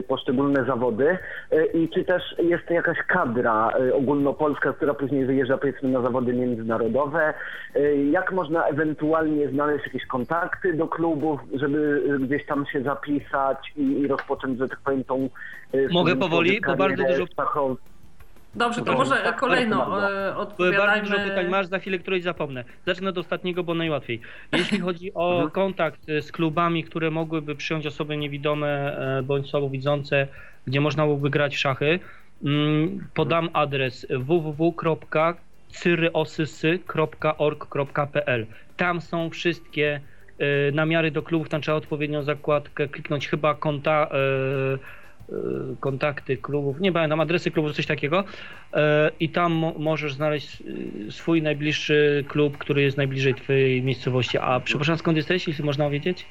poszczególne zawody y, i czy też jest jakaś kadra y, ogólnopolska, która później wyjeżdża powiedzmy na zawody międzynarodowe. Y, Jak można ewentualnie znaleźć jakieś kontakty do klubów, żeby y, gdzieś tam się zapisać i, i rozpocząć, że tak powiem, tą y, Mogę powoli, bo bardzo dużo-? Dobrze, to może kolejno bardzo. e, bardzo odpowiadajmy. dużo pytań masz, za chwilę któreś zapomnę. Zacznę od ostatniego, bo najłatwiej. Jeśli chodzi o Mhm. kontakt e, z klubami, które mogłyby przyjąć osoby niewidome e, bądź słabowidzące, gdzie można byłoby grać w szachy, mm, podam adres www.cyryosysy.org.pl Tam są wszystkie namiary do klubów, tam trzeba odpowiednią zakładkę kliknąć, chyba konta, kontakty klubów, nie pamiętam, adresy klubów, coś takiego E, i tam mo- możesz znaleźć y, swój najbliższy klub, który jest najbliżej twojej miejscowości. A przepraszam, skąd jesteś, jeśli można wiedzieć?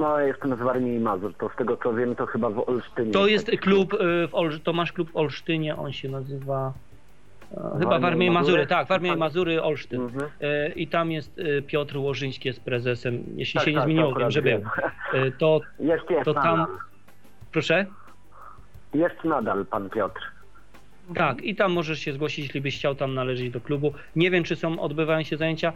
No, jestem z Warmii i Mazur, to z tego co wiem, to chyba w Olsztynie. To jest klub, y, w Olż- to masz klub w Olsztynie, on się nazywa e, chyba Warmia i Warmia i Mazury? Tak, Warmia i Tak. Mazury, Olsztyn. Mhm. E, I tam jest y, Piotr Łożyński jest prezesem, jeśli Tak, się nie tak, zmieniło, to wiem, że był. E, To, [LAUGHS] Jest, to tam- nadal. proszę? Jest nadal pan Piotr. Tak, i tam możesz się zgłosić, jeśli byś chciał tam należeć do klubu. Nie wiem, czy są, odbywają się zajęcia.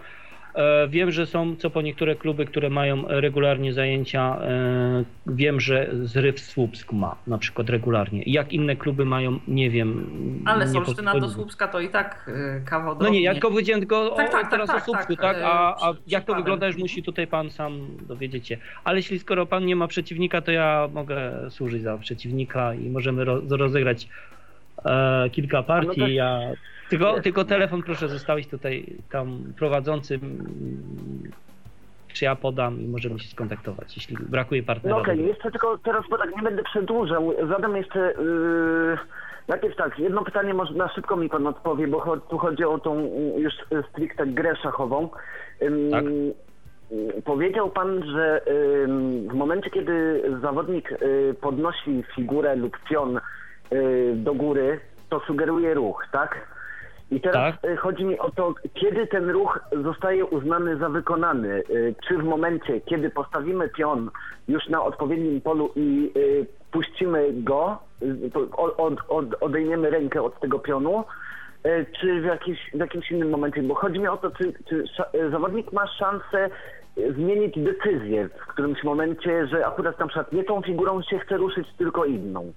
E, Wiem, że są co po niektóre kluby, które mają regularnie zajęcia. E, Wiem, że Zryw Słupsk ma na przykład regularnie. Jak inne kluby mają, nie wiem. Ale nie Olsztyna pod- do Słupska to i tak y, kawał No nie, ja tylko powiedziałem tylko Tak, o, tak, teraz tak, o tak, Słupsku, tak, tak? A, a e, przy- jak to wygląda, już musi tutaj pan sam dowiedzieć się. Ale jeśli skoro pan nie ma przeciwnika, to ja mogę służyć za przeciwnika i możemy ro, rozegrać e, kilka partii. No to- ja, tylko, tylko telefon proszę zostawić tutaj tam prowadzącym, czy ja podam i możemy się skontaktować, jeśli brakuje partnera. No okej, jeszcze tylko teraz, bo tak nie będę przedłużał, zadam jeszcze... Yy... Najpierw tak, jedno pytanie może na szybko mi pan odpowie, bo tu chodzi o tą y, już stricte grę szachową. Tak. Powiedział pan, że w momencie, kiedy zawodnik y, podnosi figurę lub pion y, do góry, to sugeruje ruch, tak? I teraz Tak. y, chodzi mi o to, kiedy ten ruch zostaje uznany za wykonany. Y, Czy w momencie, kiedy postawimy pion już na odpowiednim polu i y, puścimy go, od, od, od, odejmiemy rękę od tego pionu, czy w, jakiś, w jakimś innym momencie? Bo chodzi mi o to, czy, czy zawodnik ma szansę zmienić decyzję w którymś momencie, że akurat na przykład nie tą figurą się chce ruszyć, tylko inną.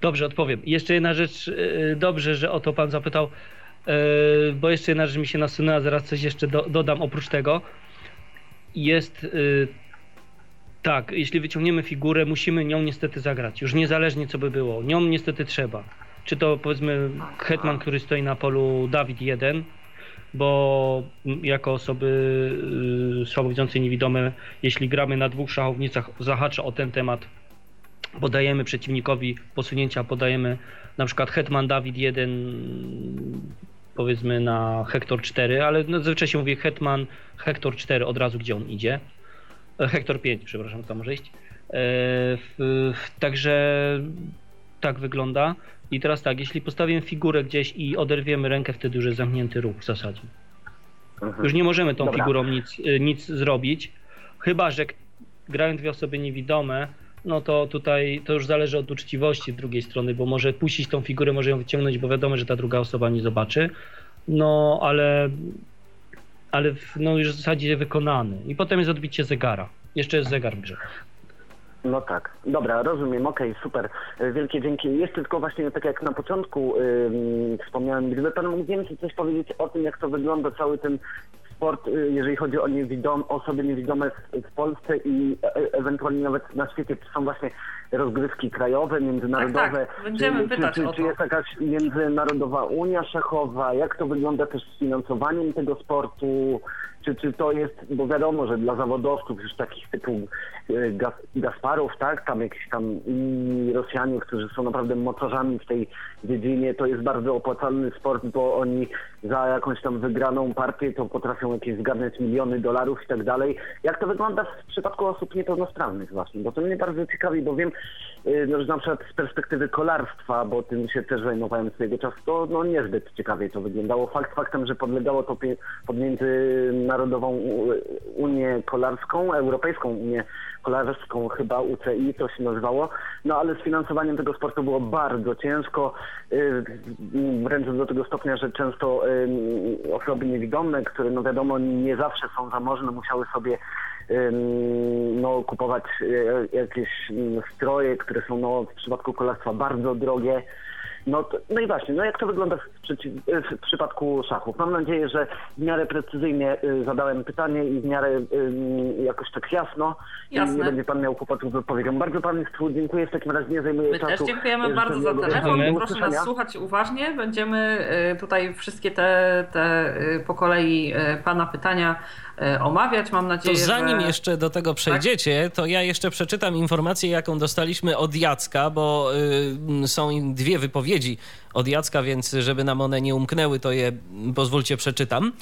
Dobrze, odpowiem. Jeszcze jedna rzecz, yy, dobrze, że o to pan zapytał, yy, bo jeszcze jedna rzecz mi się nasunęła, zaraz coś jeszcze do, dodam oprócz tego. Jest tak, jeśli wyciągniemy figurę, musimy nią niestety zagrać, już niezależnie co by było, nią niestety trzeba. Czy to powiedzmy hetman, który stoi na polu Dawid 1, bo jako osoby yy, słabowidzące, niewidome, jeśli gramy na dwóch szachownicach, zahacza o ten temat podajemy przeciwnikowi posunięcia, podajemy na przykład Hetman Dawid 1 powiedzmy na Hektor 4, ale no zazwyczaj się mówi Hetman Hektor 4 od razu gdzie on idzie. E, Hektor 5, przepraszam, to może iść. E, także tak wygląda. I teraz tak, jeśli postawimy figurę gdzieś i oderwiemy rękę, wtedy już jest zamknięty ruch w zasadzie. Mhm. Już nie możemy tą Dobra. figurą nic, y, nic zrobić, chyba że grają dwie osoby niewidome, no to tutaj to już zależy od uczciwości drugiej strony, bo może puścić tą figurę, może ją wyciągnąć, bo wiadomo, że ta druga osoba nie zobaczy. No ale, ale w- no już w zasadzie wykonany. I potem jest odbicie zegara. Jeszcze jest zegar w grze. No tak, dobra, rozumiem, okej, super, E, wielkie dzięki. Jeszcze tylko właśnie tak jak na początku ym, wspomniałem, gdyby Pan mógł więcej coś powiedzieć o tym, jak to wygląda cały ten sport, y, jeżeli chodzi o niewidom, osoby niewidome w, Polsce i e, ewentualnie nawet na świecie, czy są właśnie rozgrywki krajowe, międzynarodowe? Tak, tak. Będziemy czy, pytać czy, czy, o to. czy jest jakaś międzynarodowa unia szachowa? Jak to wygląda też z finansowaniem tego sportu? Czy, czy to jest, bo wiadomo, że dla zawodowców już takich typu e, Gas, Gasparów, tak, tam jakiś tam inni Rosjanie, którzy są naprawdę mocarzami w tej dziedzinie, to jest bardzo opłacalny sport, bo oni za jakąś tam wygraną partię to potrafią jakieś zgarnąć miliony dolarów i tak dalej. Jak to wygląda w przypadku osób niepełnosprawnych właśnie? Bo to mnie bardzo ciekawi, bo wiem, no, że na przykład z perspektywy kolarstwa, bo tym się też zajmowałem swojego czasu, to no niezbyt ciekawie to wyglądało. Fakt faktem, że podlegało to pod Międzynarodową Unię Kolarską, Europejską Unię Kolarską, chyba UCI to się nazywało, no ale z finansowaniem tego sportu było bardzo ciężko, y, wręcz do tego stopnia, że często y, osoby niewidome, które no wiadomo nie zawsze są zamożne, musiały sobie no, kupować y, jakieś mm, stroje, które są no, w przypadku kolarstwa bardzo drogie. No, to, no i właśnie, no jak to wygląda w, przeciw, w przypadku szachów? Mam nadzieję, że w miarę precyzyjnie y, zadałem pytanie i w miarę y, jakoś tak jasno. Jasne. I nie będzie pan miał kłopotów z odpowiedzią. Bardzo Państwu dziękuję, w takim razie nie zajmuję My czasu. też dziękujemy Życzę bardzo za telefon. Proszę nas słuchać uważnie. Będziemy y, tutaj wszystkie te, te y, po kolei y, Pana pytania y, omawiać. Mam To nadzieję, zanim że... jeszcze do tego przejdziecie, to ja jeszcze przeczytam informację, jaką dostaliśmy od Jacka, bo y, są dwie wypowiedzi od Jacka, więc żeby nam one nie umknęły, to je pozwólcie przeczytam.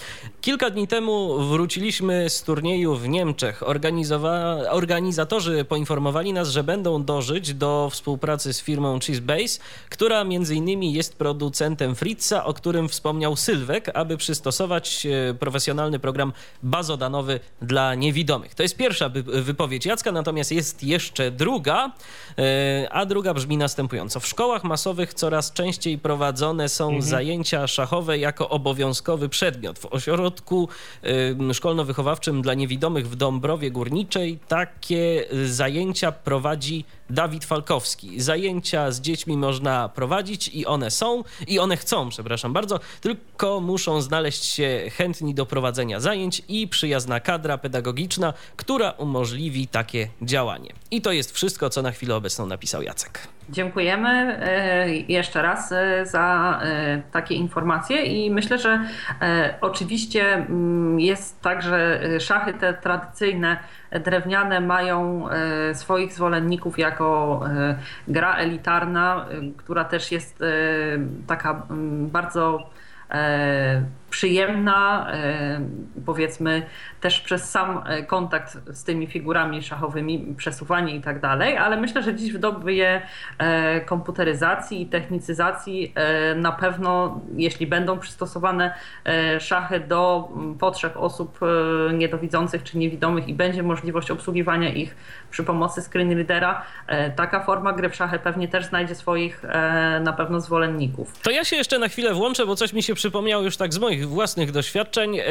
Kilka dni temu wróciliśmy z turnieju w Niemczech. Organizowa- organizatorzy poinformowali nas, że będą dążyć do współpracy z firmą Cheesebase, która między innymi jest producentem Fritza, o którym wspomniał Sylwek, aby przystosować e, profesjonalny program bazodanowy dla niewidomych. To jest pierwsza wy- wypowiedź Jacka, natomiast jest jeszcze druga, e, a druga brzmi następująco. W szkołach masowych coraz częściej prowadzone są zajęcia szachowe jako obowiązkowy przedmiot. W ośrodku szkolno-wychowawczym dla niewidomych w Dąbrowie Górniczej takie y, zajęcia prowadzi Dawid Falkowski. Zajęcia z dziećmi można prowadzić i one są, i one chcą, przepraszam bardzo, tylko muszą znaleźć się chętni do prowadzenia zajęć i przyjazna kadra pedagogiczna, która umożliwi takie działanie. I to jest wszystko, co na chwilę obecną napisał Jacek. Dziękujemy e, jeszcze raz e, za e, takie informacje i myślę, że oczywiście mm, jest tak, że szachy te tradycyjne, drewniane mają e, swoich zwolenników jako e, gra elitarna, e, która też jest taka mm, bardzo przyjemna, e, powiedzmy też przez sam e, kontakt z tymi figurami szachowymi, przesuwanie i tak dalej, ale myślę, że dziś w dobie e, komputeryzacji i technicyzacji na pewno, jeśli będą przystosowane szachy do mm, potrzeb osób niedowidzących czy niewidomych i będzie możliwość obsługiwania ich przy pomocy screen readera, taka forma gry w szachy pewnie też znajdzie swoich na pewno zwolenników. To ja się jeszcze na chwilę włączę, bo coś mi się przypomniało już tak z moich własnych doświadczeń. Yy,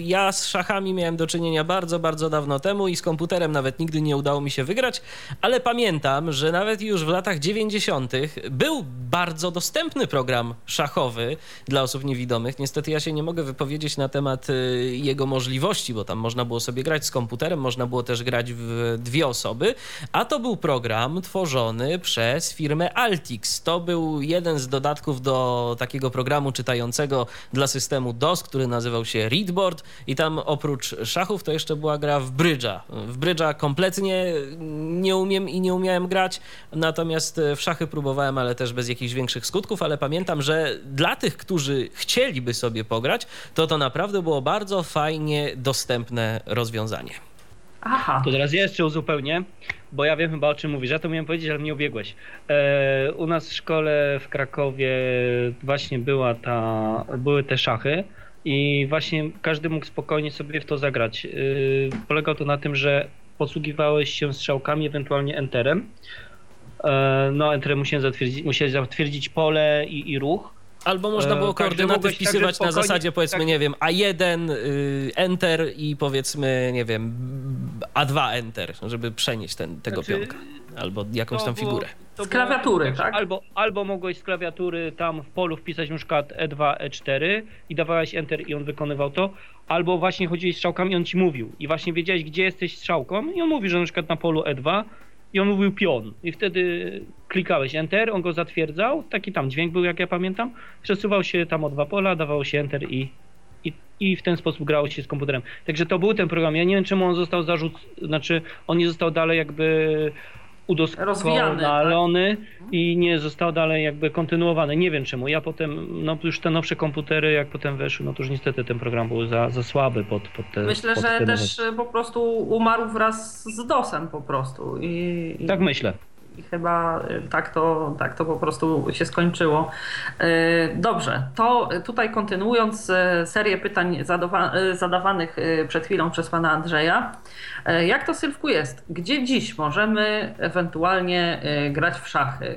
Ja z szachami miałem do czynienia bardzo, bardzo dawno temu i z komputerem nawet nigdy nie udało mi się wygrać, ale pamiętam, że nawet już w latach 90. był bardzo dostępny program szachowy dla osób niewidomych. Niestety ja się nie mogę wypowiedzieć na temat yy, jego możliwości, bo tam można było sobie grać z komputerem, można było też grać w dwie osoby, a to był program tworzony przez firmę Altix. To był jeden z dodatków do takiego programu czytającego dla systemu DOS, który nazywał się Readboard i tam oprócz szachów to jeszcze była gra w brydża. W brydża kompletnie nie umiem i nie umiałem grać, natomiast w szachy próbowałem, ale też bez jakichś większych skutków, ale pamiętam, że dla tych, którzy chcieliby sobie pograć, to to naprawdę było bardzo fajnie dostępne rozwiązanie. Aha. To teraz jeszcze uzupełnię, bo ja wiem chyba o czym mówisz. Ja to miałem powiedzieć, ale mnie ubiegłeś. E, u nas w szkole w Krakowie właśnie była ta, były te szachy i właśnie każdy mógł spokojnie sobie w to zagrać. E, polegało to na tym, że posługiwałeś się strzałkami, ewentualnie enterem. E, no, enterem musiałem zatwierdzić, musiałeś zatwierdzić pole i, i ruch. Albo można było E, koordynaty mogłeś wpisywać także na zasadzie powiedzmy, tak. nie wiem, A1, y, Enter i powiedzmy, nie wiem, A2 Enter, żeby przenieść ten, tego Znaczy, pionka. Albo jakąś tam było- figurę. to Z było klawiatury, tak? Albo, albo mogłeś z klawiatury tam w polu wpisać na E E2, E4 i dawałeś Enter i on wykonywał to, albo właśnie chodziłeś strzałkami i on ci mówił i właśnie wiedziałeś gdzie jesteś strzałką i on mówi, że na przykład na polu E2 i on mówił pion. I wtedy klikałeś Enter, on go zatwierdzał, taki tam dźwięk był, jak ja pamiętam. Przesuwał się tam o dwa pola, dawało się Enter i, i, i w ten sposób grało się z komputerem. Także to był ten program. Ja nie wiem, czemu on został zarzut, znaczy on nie został dalej jakby udoskonalony tak? i nie został dalej jakby kontynuowany. Nie wiem czemu. Ja potem, no już te nowsze komputery, jak potem weszły, no to już niestety ten program był za, za słaby pod, pod te Myślę, pod że też po prostu umarł wraz z DOSem po prostu. I, i... Tak myślę i chyba y, tak to, tak to po prostu się skończyło. Y, dobrze, to tutaj kontynuując y, serię pytań zadawanych przed chwilą przez pana Andrzeja. Jak to Sylwku jest? Gdzie dziś możemy ewentualnie grać w szachy?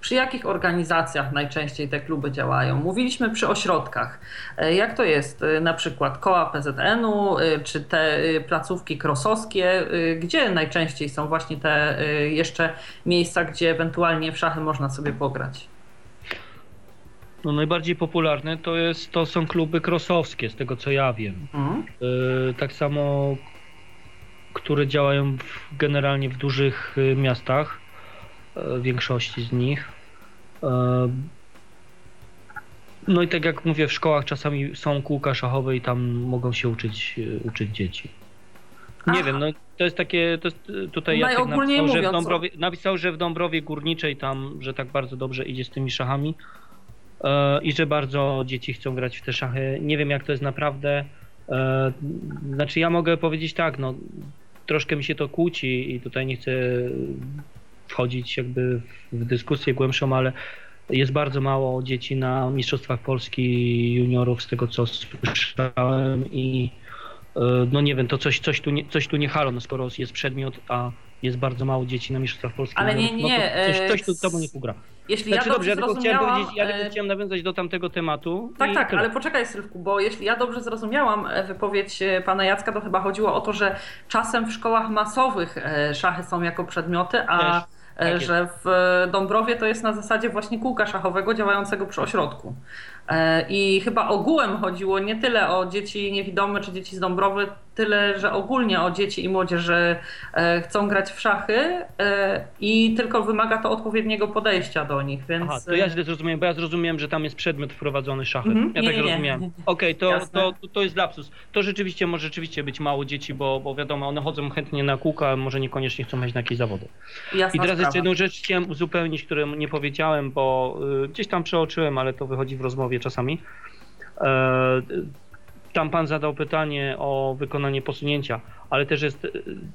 Przy jakich organizacjach najczęściej te kluby działają? Mówiliśmy przy ośrodkach. Jak to jest? Na przykład koła PZN-u, czy te placówki krosowskie? Gdzie najczęściej są właśnie te jeszcze miejsca, gdzie ewentualnie w szachy można sobie pograć? No najbardziej popularne to, jest, to są kluby krosowskie, z tego co ja wiem. Mhm. Y, tak samo, które działają w, generalnie w dużych y, miastach, y, większości z nich. No i tak jak mówię, w szkołach czasami są kółka szachowe i tam mogą się uczyć, uczyć dzieci. Nie Aha. wiem, no to jest takie, to jest, tutaj Jacek napisał, że w Dąbrowie, napisał, że w Dąbrowie Górniczej tam, że tak bardzo dobrze idzie z tymi szachami e, i że bardzo dzieci chcą grać w te szachy. Nie wiem jak to jest naprawdę. E, znaczy ja mogę powiedzieć tak, no troszkę mi się to kłóci i tutaj nie chcę wchodzić jakby w dyskusję głębszą, ale jest bardzo mało dzieci na Mistrzostwach Polski juniorów z tego co słyszałem i no nie wiem, to coś, coś, tu, nie, coś tu nie halo, no skoro jest przedmiot, a jest bardzo mało dzieci na Mistrzostwach Polskich. Ale nie, nie, nie. No coś, coś tu tobą nie ugra. Jeśli znaczy, ja dobrze, ja chciałem powiedzieć, ja tylko e, chciałem nawiązać do tamtego tematu. Tak, tak, tyle. ale poczekaj Sylwku, bo jeśli ja dobrze zrozumiałam e, wypowiedź pana Jacka, to chyba chodziło o to, że czasem w szkołach masowych szachy są jako przedmioty, a Też. Tak że w Dąbrowie to jest na zasadzie właśnie kółka szachowego działającego przy ośrodku. E, I chyba ogółem chodziło nie tyle o dzieci niewidome czy dzieci z Dąbrowy, tyle, że ogólnie o dzieci i młodzież, że chcą grać w szachy e, i tylko wymaga to odpowiedniego podejścia do nich, więc... Aha, to ja źle zrozumiałem, bo ja zrozumiałem, że tam jest przedmiot wprowadzony szachy. -hmm. Ja nie, tak nie, zrozumiałem. Okej, okay, to, to, to jest lapsus. To rzeczywiście może rzeczywiście być mało dzieci, bo, bo wiadomo, one chodzą chętnie na kółka, a może niekoniecznie chcą mieć na jakieś zawody. Jasna I teraz sprawa. jeszcze jedną rzecz chciałem uzupełnić, którą nie powiedziałem, bo y, gdzieś tam przeoczyłem, ale to wychodzi w rozmowie czasami. E, tam pan zadał pytanie o wykonanie posunięcia, ale też jest,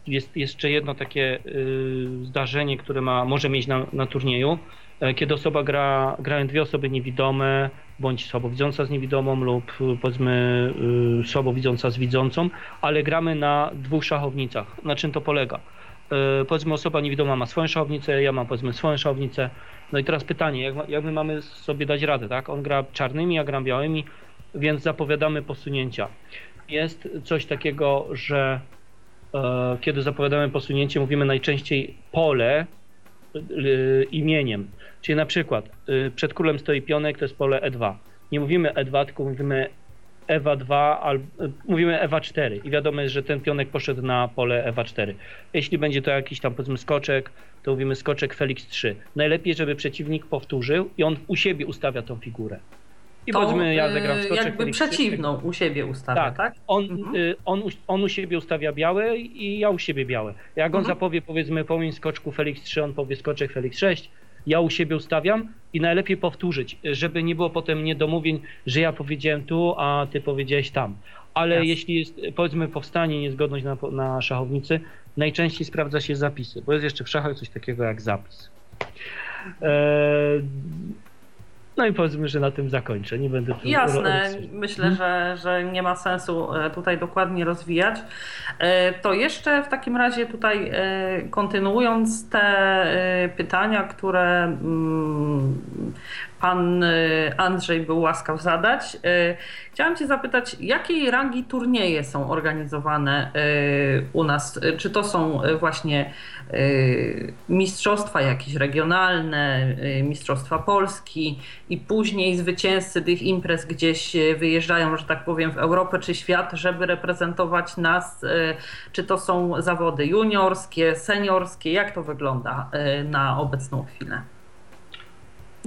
jest jeszcze jedno takie y, zdarzenie, które ma, może mieć na, na turnieju, e, kiedy osoba gra, grają dwie osoby niewidome, bądź słabowidząca z niewidomą lub powiedzmy y, słabowidząca z widzącą, ale gramy na dwóch szachownicach. Na czym to polega? E, powiedzmy osoba niewidoma ma swoją szachownicę, ja mam powiedzmy swoją szachownicę. No i teraz pytanie, jak, jak my mamy sobie dać radę, tak? On gra czarnymi, ja gram białymi, więc zapowiadamy posunięcia. Jest coś takiego, że e, kiedy zapowiadamy posunięcie, mówimy najczęściej pole e, imieniem. Czyli na przykład e, przed królem stoi pionek, to jest pole E2. Nie mówimy E2, tylko mówimy Ewa 2, albo, mówimy Ewa 4 i wiadomo jest, że ten pionek poszedł na pole Ewa 4. Jeśli będzie to jakiś tam powiedzmy skoczek, to mówimy skoczek Felix 3. Najlepiej, żeby przeciwnik powtórzył i on u siebie ustawia tą figurę. I to, powiedzmy, ja zagram skoczek. Jakby Felix przeciwną 3. u siebie ustawia, tak? tak? On, mhm. Y, on, on, u siebie ustawia białe i ja u siebie białe. Jak on mhm. zapowie powiedzmy pomiń skoczku Felix 3, on powie skoczek Felix 6, ja u siebie ustawiam i najlepiej powtórzyć, żeby nie było potem niedomówień, że ja powiedziałem tu, a ty powiedziałeś tam. Ale Jasne. jeśli jest powiedzmy powstanie, niezgodność na, na szachownicy, najczęściej sprawdza się zapisy, bo jest jeszcze w szachach coś takiego jak zapis. Eee, no i powiedzmy, że na tym zakończę. Nie będę tu Jasne, myślę, że, że nie ma sensu e, tutaj dokładnie rozwijać. E, to jeszcze w takim razie tutaj e, kontynuując te pytania, które mm, pan Andrzej był łaskaw zadać. Chciałam Cię zapytać, jakiej rangi turnieje są organizowane u nas? Czy to są właśnie mistrzostwa jakieś regionalne, mistrzostwa Polski i później zwycięzcy tych imprez gdzieś wyjeżdżają, że tak powiem, w Europę czy świat, żeby reprezentować nas? Czy to są zawody juniorskie, seniorskie? Jak to wygląda na obecną chwilę?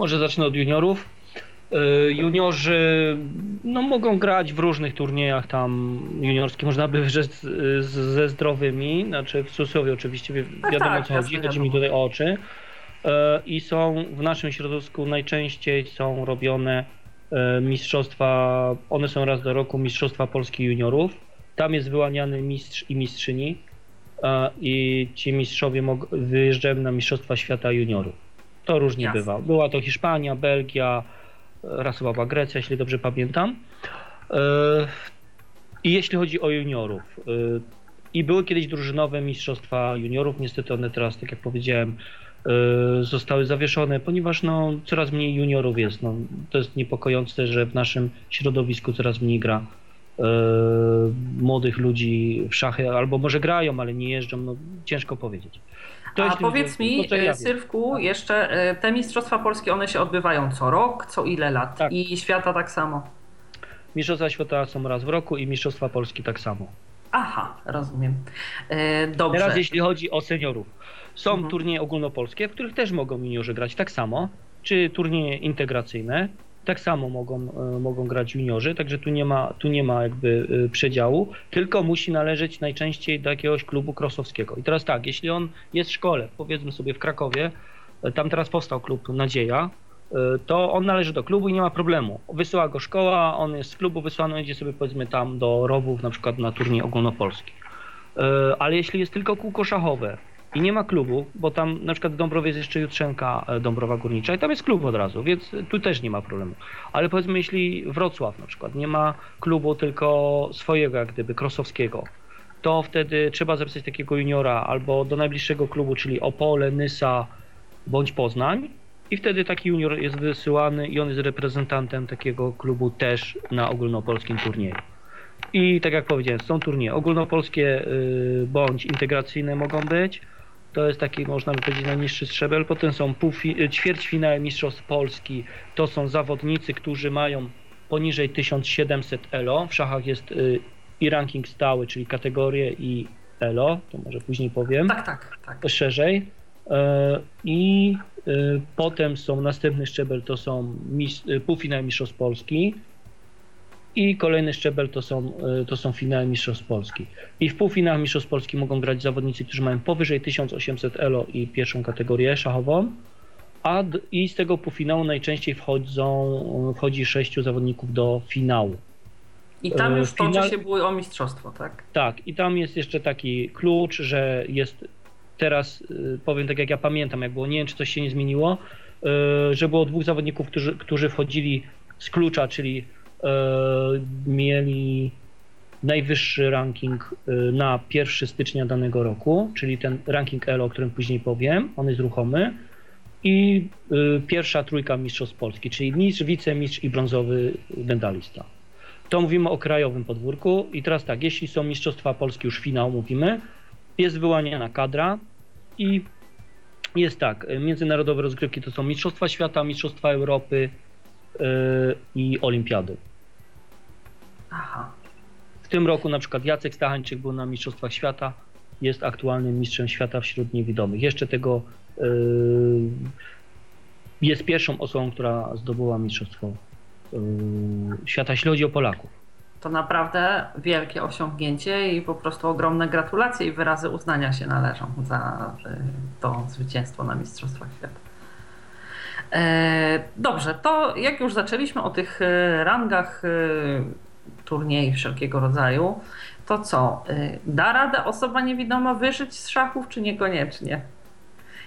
Może zacznę od juniorów. E, juniorzy no, mogą grać w różnych turniejach tam juniorskich, można by wyrzec ze zdrowymi, znaczy w cudzysłowie oczywiście, wiadomo tak, co chodzi, chodzi mi tutaj o oczy. E, I są w naszym środowisku najczęściej są robione e, mistrzostwa, one są raz do roku, mistrzostwa Polski juniorów. Tam jest wyłaniany mistrz i mistrzyni i ci mistrzowie wyjeżdżają na mistrzostwa świata juniorów. To różnie Jasne. bywa. Była to Hiszpania, Belgia, raz chyba była Grecja, jeśli dobrze pamiętam. E, I jeśli chodzi o juniorów, e, i były kiedyś drużynowe mistrzostwa juniorów, niestety one teraz, tak jak powiedziałem, e, zostały zawieszone, ponieważ no, coraz mniej juniorów jest. No, to jest niepokojące, że w naszym środowisku coraz mniej gra młodych ludzi w szachy, albo może grają, ale nie jeżdżą, no, ciężko powiedzieć. A powiedz mi, ja Sylwku, jeszcze te Mistrzostwa Polskie, one się odbywają co rok, co ile lat tak. i świata tak samo? Mistrzostwa Świata są raz w roku i Mistrzostwa Polski tak samo. Aha, rozumiem. Dobrze. Teraz jeśli chodzi o seniorów. Są mhm. turnieje ogólnopolskie, w których też mogą juniorzy grać tak samo, czy turnieje integracyjne, tak samo mogą, e, mogą grać juniorzy, także tu nie ma, tu nie ma jakby e, przedziału, tylko musi należeć najczęściej do jakiegoś klubu krosowskiego. I teraz tak, jeśli on jest w szkole, powiedzmy sobie w Krakowie, e, tam teraz powstał klub Nadzieja, to on należy do klubu i nie ma problemu. Wysyła go szkoła, on jest z klubu wysłany, idzie sobie powiedzmy tam do rowów, na przykład na turniej ogólnopolski. Ale jeśli jest tylko kółko szachowe, i nie ma klubu, bo tam na przykład w Dąbrowie jest jeszcze Jutrzenka e, Dąbrowa Górnicza i tam jest klub od razu, więc tu też nie ma problemu. Ale powiedzmy, jeśli Wrocław na przykład nie ma klubu tylko swojego, jak gdyby, krosowskiego, to wtedy trzeba zapisać takiego juniora albo do najbliższego klubu, czyli Opole, Nysa bądź Poznań i wtedy taki junior jest wysyłany i on jest reprezentantem takiego klubu też na ogólnopolskim turnieju. I tak jak powiedziałem, są turnieje ogólnopolskie y, bądź integracyjne mogą być. To jest taki, można by powiedzieć, najniższy szczebel. Potem są półfi- ćwierćfinały Mistrzostw Polski. To są zawodnicy, którzy mają poniżej 1700 ELO. W szachach jest y, i ranking stały, czyli kategorie i ELO. To może później powiem. Tak, tak, tak. Szerzej. E, I y, potem są następny szczebel, to są mis- półfinały Mistrzostw Polski i kolejny szczebel to są, e, to są finały Mistrzostw Polski. I w półfinałach Mistrzostw Polski mogą grać zawodnicy, którzy mają powyżej 1800 ELO i pierwszą kategorię szachową, a i z tego półfinału najczęściej wchodzą, wchodzi sześciu zawodników do finału. I tam już Final... toczy się bój o mistrzostwo, tak? Tak, i tam jest jeszcze taki klucz, że jest teraz, e, powiem tak jak ja pamiętam, jak było, nie wiem czy coś się nie zmieniło, że było dwóch zawodników, którzy, którzy wchodzili z klucza, czyli mieli najwyższy ranking e, na 1 stycznia danego roku, czyli ten ranking ELO, o którym później powiem, on jest ruchomy. I e, pierwsza trójka mistrzostw Polski, czyli mistrz, wicemistrz i brązowy medalista. To mówimy o krajowym podwórku. I teraz tak, jeśli są mistrzostwa Polski, już finał mówimy, jest wyłaniana kadra i jest tak, międzynarodowe rozgrywki to są mistrzostwa świata, mistrzostwa Europy i olimpiady. Aha. W tym roku na przykład Jacek Stachańczyk był na Mistrzostwach Świata, jest aktualnym mistrzem świata wśród niewidomych. Jeszcze tego yy, jest pierwszą osobą, która zdobyła Mistrzostwo yy, Świata, chodzi o Polaków. To naprawdę wielkie osiągnięcie i po prostu ogromne gratulacje i wyrazy uznania się należą za to zwycięstwo na Mistrzostwach Świata. E, dobrze, to jak już zaczęliśmy o tych e, rangach turniej wszelkiego rodzaju, to co? Y, da radę osoba niewidoma wyżyć z szachów, czy niekoniecznie?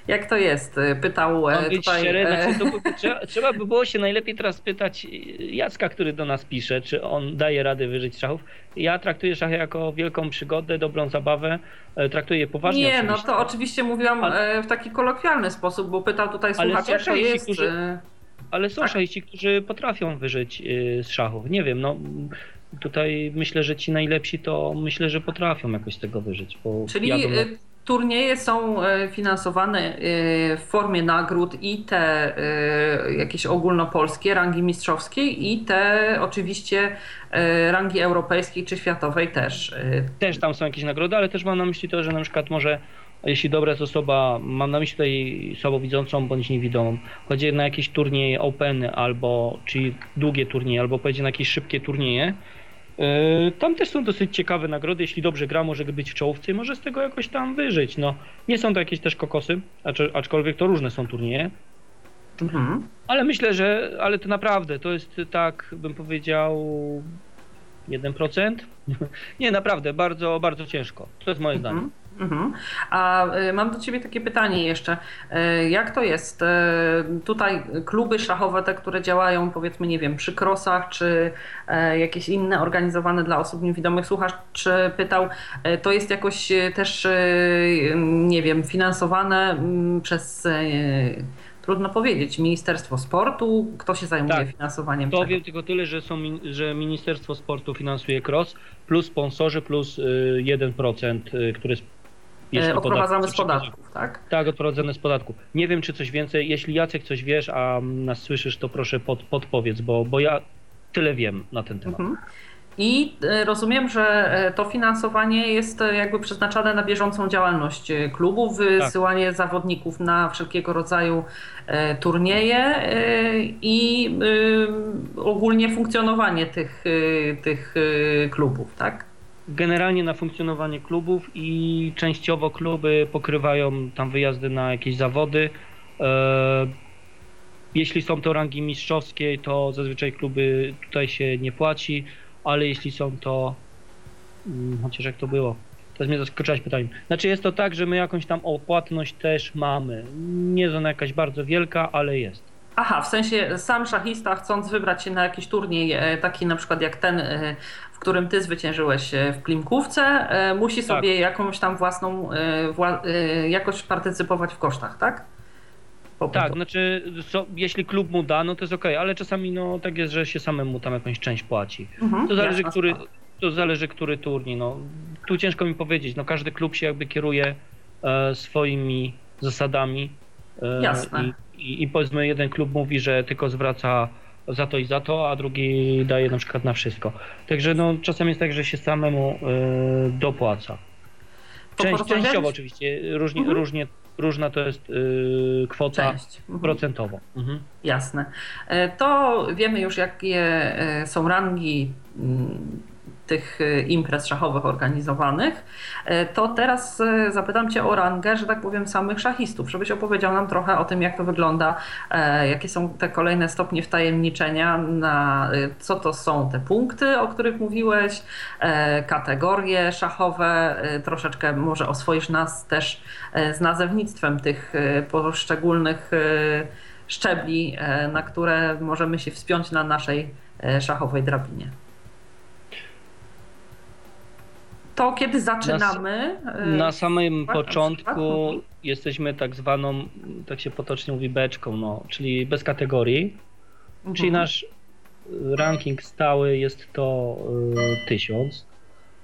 Jak to jest? Y, pytał e, być tutaj... Szczery, e, znaczy, [LAUGHS] trzeba, trzeba, by było się najlepiej teraz pytać Jacka, który do nas pisze, czy on daje radę wyżyć szachów. Ja traktuję szachy jako wielką przygodę, dobrą zabawę, e, traktuję je poważnie. Nie, no to oczywiście mówiłam Ale... w taki kolokwialny sposób, bo pytał tutaj słuchacz, jak to jest... Którzy ale są tak. którzy potrafią wyżyć z szachów. Nie wiem, no tutaj myślę, że ci najlepsi to myślę, że potrafią jakoś z tego wyżyć. Czyli jadą. Y, turnieje są y, finansowane w formie nagród i te jakieś ogólnopolskie, rangi mistrzowskiej i te oczywiście rangi europejskiej czy światowej też. Też tam są jakieś nagrody, ale też mam na myśli to, że na przykład może jeśli dobra jest osoba, mam na myśli tutaj słabowidzącą bądź niewidomą, chodzi na jakieś turnieje openy albo, czyli długie turnieje, albo pojedzie na jakieś szybkie turnieje, tam też są dosyć ciekawe nagrody. Jeśli dobrze gra, może być w czołówce i może z tego jakoś tam wyżyć. No, nie są to jakieś też kokosy, aczkolwiek to różne są turnieje. Mhm. Ale myślę, że ale to naprawdę to jest tak, bym powiedział, 1%. [LAUGHS] nie, naprawdę, bardzo, bardzo ciężko. To jest moje mhm. zdanie. Mhm. A y, mam do Ciebie takie pytanie jeszcze. Y, jak to jest? Y, tutaj kluby szachowe, te, które działają powiedzmy, nie wiem, przy krosach, czy jakieś inne organizowane dla osób niewidomych, słuchacz czy pytał, to jest jakoś też, nie wiem, finansowane przez trudno powiedzieć, Ministerstwo Sportu, kto się zajmuje tak, finansowaniem to wiem tylko tyle, że, są, że Ministerstwo Sportu finansuje cross, plus sponsorzy, plus 1%, który jeśli odprowadzamy z podatków, tak? Tak, odprowadzane z podatku. Nie wiem, czy coś więcej. Jeśli Jacek coś wiesz, a nas słyszysz, to proszę pod, podpowiedz, bo, bo ja tyle wiem na ten temat. Mhm. I e, rozumiem, że e, to finansowanie jest e, jakby przeznaczane na bieżącą działalność klubów, wysyłanie tak. zawodników na wszelkiego rodzaju turnieje i ogólnie funkcjonowanie tych, tych klubów, tak? Generalnie na funkcjonowanie klubów i częściowo kluby pokrywają tam wyjazdy na jakieś zawody. E, jeśli są to rangi mistrzowskie, to zazwyczaj kluby tutaj się nie płaci, ale jeśli są to. Mm, chociaż jak to było? Teraz mnie zaskoczyłaś pytaniem. Znaczy jest to tak, że my jakąś tam opłatność też mamy. Nie jest ona jakaś bardzo wielka, ale jest. Aha, w sensie sam szachista chcąc wybrać się na jakiś turniej, e, taki na przykład jak ten, e, którym ty zwyciężyłeś e, w Klimkówce, musi tak. sobie jakąś tam własną jakoś partycypować w kosztach, tak? Tak, znaczy so, jeśli klub mu da, no to jest ok, ale czasami no tak jest, że się samemu tam jakąś część płaci. Mhm, to zależy, który, to zależy, który turniej. No. Tu ciężko mi powiedzieć, no każdy klub się jakby kieruje e, swoimi zasadami. E, Jasne. I, i, i powiedzmy jeden klub mówi, że tylko zwraca za to i za to, a drugi daje na przykład na wszystko. Także no, czasem jest tak, że się samemu y, dopłaca. Część, częściowo oczywiście, różnie, mhm. różnie, różna to jest y, kwota mhm. procentowa. Mhm. Jasne. E, to wiemy już, jakie są rangi tych y, imprez szachowych organizowanych, e, to teraz e, zapytam Cię o rangę, że tak powiem, samych szachistów, żebyś opowiedział nam trochę o tym, jak to wygląda, e, jakie są te kolejne stopnie wtajemniczenia, na co to są te punkty, o których mówiłeś, kategorie szachowe, troszeczkę może oswoisz nas też z nazewnictwem tych poszczególnych szczebli, na które możemy się wspiąć na naszej szachowej drabinie. To kiedy zaczynamy. Na, y, na samym początku mhm. jesteśmy tak zwaną, tak się potocznie mówi, beczką, no, czyli bez kategorii. Mhm. Czyli nasz ranking stały jest to y, 1000.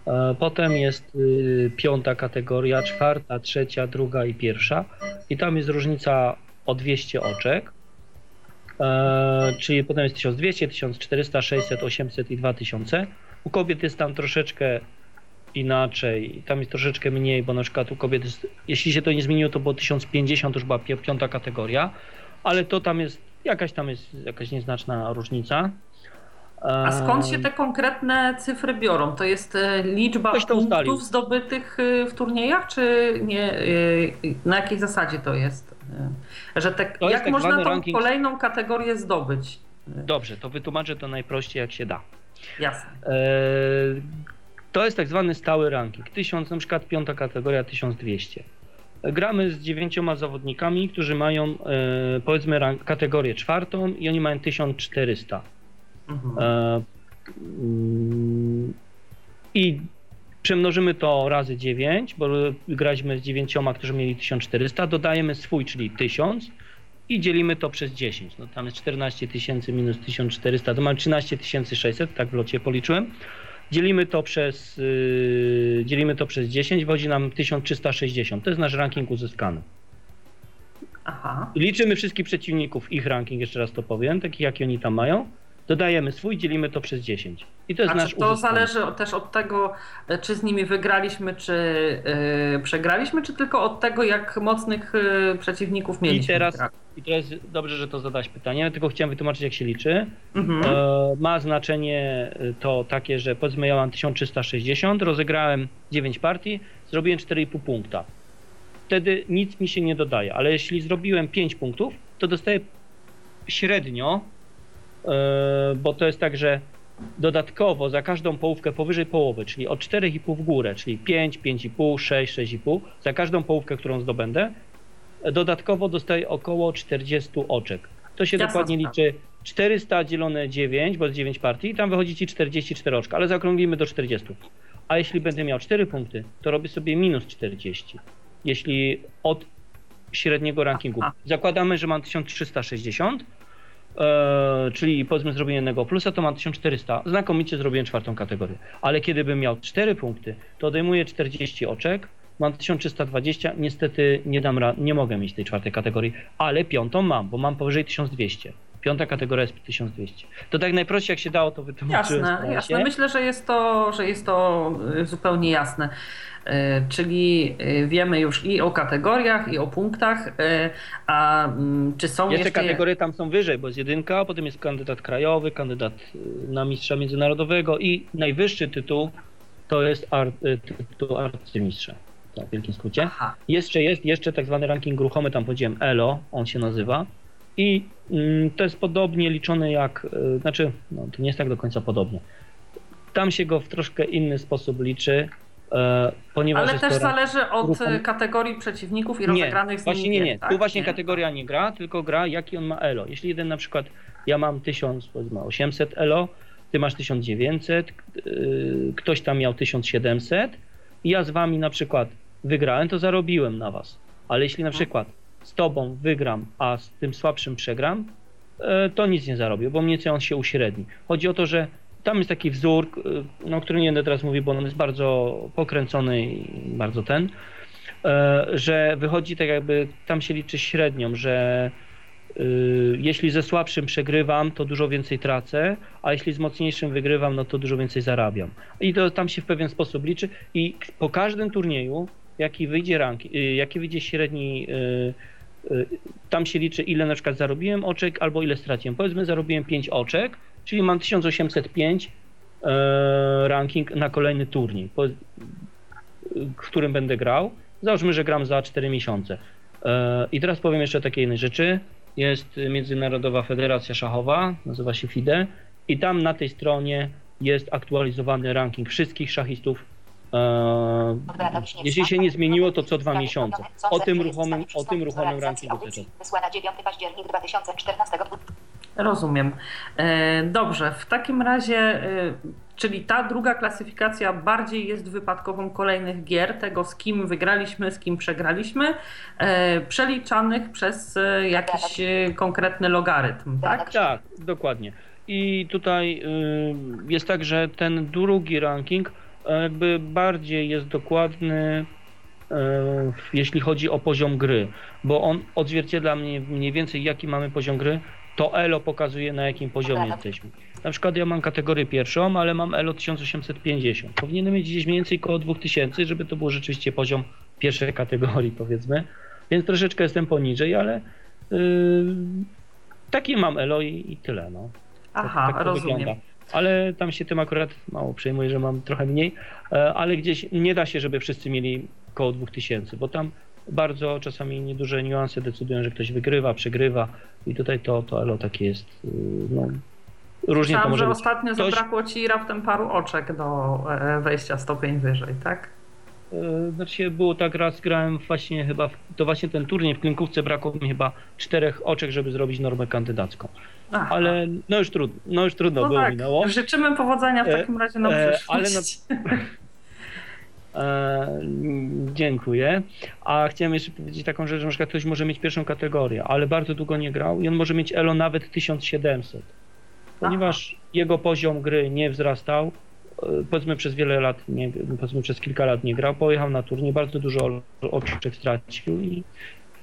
E, potem jest y, piąta kategoria, czwarta, trzecia, druga i pierwsza. I tam jest różnica o 200 oczek. E, czyli potem jest 1200, 1400, 600, 800 i 2000. U kobiet jest tam troszeczkę inaczej. Tam jest troszeczkę mniej, bo na przykład u kobiet jest, jeśli się to nie zmieniło, to było 1050, już była piąta kategoria, ale to tam jest, jakaś tam jest jakaś nieznaczna różnica. A skąd się te konkretne cyfry biorą? To jest e, liczba punktów ustalił. zdobytych e, w turniejach, czy nie? E, na jakiej zasadzie to jest? Że te, to jak tak można tą ranking... kolejną kategorię zdobyć? Dobrze, to wytłumaczę to najprościej jak się da. Jasne. To jest tak zwany stały ranking. 1000, na przykład piąta kategoria 1200. Gramy z dziewięcioma zawodnikami, którzy mają e, powiedzmy rank, kategorię czwartą i oni mają 1400. Mhm. E, mm, I przemnożymy to razy 9, bo graliśmy z dziewięcioma, którzy mieli 1400, dodajemy swój, czyli 1000 i dzielimy to przez 10. No tam jest 14 tysięcy minus 1400, to mam 13 600, tak w locie policzyłem. Dzielimy to przez, yy, dzielimy to przez 10, wychodzi nam 1360. To jest nasz ranking uzyskany. Aha. Liczymy wszystkich przeciwników, ich ranking, jeszcze raz to powiem, takich jaki oni tam mają. Dodajemy swój, dzielimy to przez 10. I to jest A nasz czy to uzyskany. zależy też od tego, e, czy z nimi wygraliśmy, czy yy, przegraliśmy, czy tylko od tego, jak mocnych yy, przeciwników mieliśmy. I teraz, Tak. I teraz dobrze, że to zadałeś pytanie, tylko chciałem wytłumaczyć, jak się liczy. Mhm. E, ma znaczenie to takie, że powiedzmy ja mam 1360, rozegrałem 9 partii, zrobiłem 4,5 punkta. Wtedy nic mi się nie dodaje, ale jeśli zrobiłem 5 punktów, to dostaję średnio, bo to jest tak, że dodatkowo za każdą połówkę powyżej połowy, czyli od 4,5 w górę, czyli 5, 5,5, 6, 6,5, za każdą połówkę, którą zdobędę, dodatkowo dostaję około 40 oczek. To się Jasna dokładnie sprawa. liczy 400 dzielone 9, bo jest 9 partii, tam wychodzi ci 44 oczka, ale zaokrąglimy do 40. A jeśli będę miał 4 punkty, to robię sobie minus 40. Jeśli od średniego rankingu. Aha. Zakładamy, że mam 1360, e, czyli powiedzmy zrobię jednego plusa, to mam 1400. Znakomicie zrobiłem czwartą kategorię. Ale kiedy bym miał 4 punkty, to odejmuję 40 oczek, mam 1320, niestety nie dam ra- nie mogę mieć tej czwartej kategorii, ale piątą mam, bo mam powyżej 1200. Piąta kategoria jest 1200. To tak najprościej jak się dało, to wytłumaczyłem. Jasne, jasne. Myślę, że jest to, że jest to y, zupełnie jasne. Y, Czyli y, wiemy już i o kategoriach, i o punktach, a mm, czy są Jeszcze jeszcze... kategorie tam są wyżej, bo jest jedynka, potem jest kandydat krajowy, kandydat na mistrza międzynarodowego i najwyższy tytuł to jest ar, y, tytuł arcymistrza. Tak, w wielkim skrócie. Aha, Jeszcze jest jeszcze tak zwany ranking ruchomy, tam powiedziałem ELO, on się nazywa. I mm, to jest podobnie liczone jak, y, znaczy, no, to nie jest tak do końca podobnie. Tam się go w troszkę inny sposób liczy, e, ponieważ ale też zależy od ruchom- y, kategorii przeciwników i nie, rozegranych z nimi właśnie nie, gier, nie. tak? Tu właśnie Nie? kategoria nie gra, tylko gra jaki on ma elo. Jeśli jeden na przykład ja mam 1000, powiedzmy 800 elo, ty masz 1900, yy, ktoś tam miał 1700 i ja z wami na przykład wygrałem, to zarobiłem na was. Ale jeśli na przykład z tobą wygram, a z tym słabszym przegram, e, to nic nie zarobię, bo mniej więcej on się uśredni. Chodzi o to, że tam jest taki wzór, y, no, który nie będę teraz mówił, bo on jest bardzo pokręcony i bardzo ten, e, że wychodzi tak jakby, tam się liczy średnią, że jeśli ze słabszym przegrywam, to dużo więcej tracę, a jeśli z mocniejszym wygrywam, no to dużo więcej zarabiam. I to tam się w pewien sposób liczy i po każdym turnieju, jaki wyjdzie y, jaki wyjdzie średni, y, tam się liczy ile na przykład zarobiłem oczek albo ile straciłem. Powiedzmy zarobiłem 5 oczek, czyli mam 1805 e, ranking na kolejny turniej, po, w którym będę grał. Załóżmy, że gram za 4 miesiące. E, I teraz powiem jeszcze o takiej jednej rzeczy. Jest Międzynarodowa Federacja Szachowa, nazywa się FIDE i tam na tej stronie jest aktualizowany ranking wszystkich szachistów. Jeśli się nie zmieniło, to co dwa miesiące. O tym ruchomym, o tym ruchomym rankingu też. Wysłana 9 październik 2014 Rozumiem. E, Dobrze, w takim razie, e, czyli ta druga klasyfikacja bardziej jest wypadkową kolejnych gier, tego z kim wygraliśmy, z kim przegraliśmy, e, przeliczanych przez e, jakiś e, konkretny logarytm, tak? Tak, dokładnie. I tutaj y, jest tak, że ten drugi ranking jakby bardziej jest dokładny, e, jeśli chodzi o poziom gry, bo on odzwierciedla mniej, mniej więcej jaki mamy poziom gry, to ELO pokazuje na jakim poziomie jesteśmy. Na przykład ja mam kategorię pierwszą, ale mam ELO 1850. Powinienem mieć gdzieś mniej więcej około 2000, żeby to był rzeczywiście poziom pierwszej kategorii powiedzmy, więc troszeczkę jestem poniżej, ale yy, taki mam elo i, i tyle. No. Tak- Aha, tak to rozumiem. wygląda. Ale tam się tym akurat mało przejmuję, że mam trochę mniej, e, ale gdzieś nie da się, żeby wszyscy mieli około 2000, bo tam bardzo czasami nieduże niuanse decydują, że ktoś wygrywa, przegrywa i tutaj to, to elo takie jest, y, no, różnie to Słyszałam, może że być. ostatnio Ktoś- zabrakło ci raptem paru oczek do e, wejścia stopień wyżej, tak? E, Znaczy było tak raz grałem właśnie chyba, w, to właśnie ten turniej w Klinkówce brakło mi chyba czterech oczek, żeby zrobić normę kandydacką. Aha. Ale no już trudno, no już trudno no było tak, minęło. życzymy powodzenia w E, takim razie na e, przyszłość. ale [LAUGHS] E, dziękuję. A chciałem jeszcze powiedzieć taką rzecz, że na przykład ktoś może mieć pierwszą kategorię, ale bardzo długo nie grał i on może mieć elo nawet 1700. Ponieważ Aha. jego poziom gry nie wzrastał, powiedzmy przez wiele lat, nie, powiedzmy przez kilka lat nie grał, pojechał na turniej, bardzo dużo oczek stracił i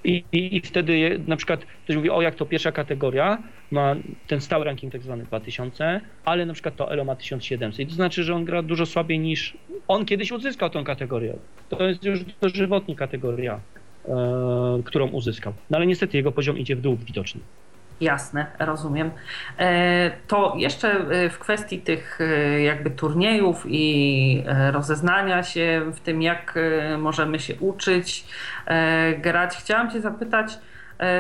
i, i, wtedy na przykład ktoś mówi, o jak to pierwsza kategoria, ma ten stały ranking tak zwany 2000, ale na przykład to Elo ma 1700 i to znaczy, że on gra dużo słabiej niż on kiedyś uzyskał tą kategorię. To jest już dożywotnie kategoria, e, którą uzyskał. No ale niestety jego poziom idzie w dół widocznie. Jasne, rozumiem. E, to jeszcze e, w kwestii tych e, jakby turniejów i rozeznania się w tym, jak możemy się uczyć, grać, chciałam Cię zapytać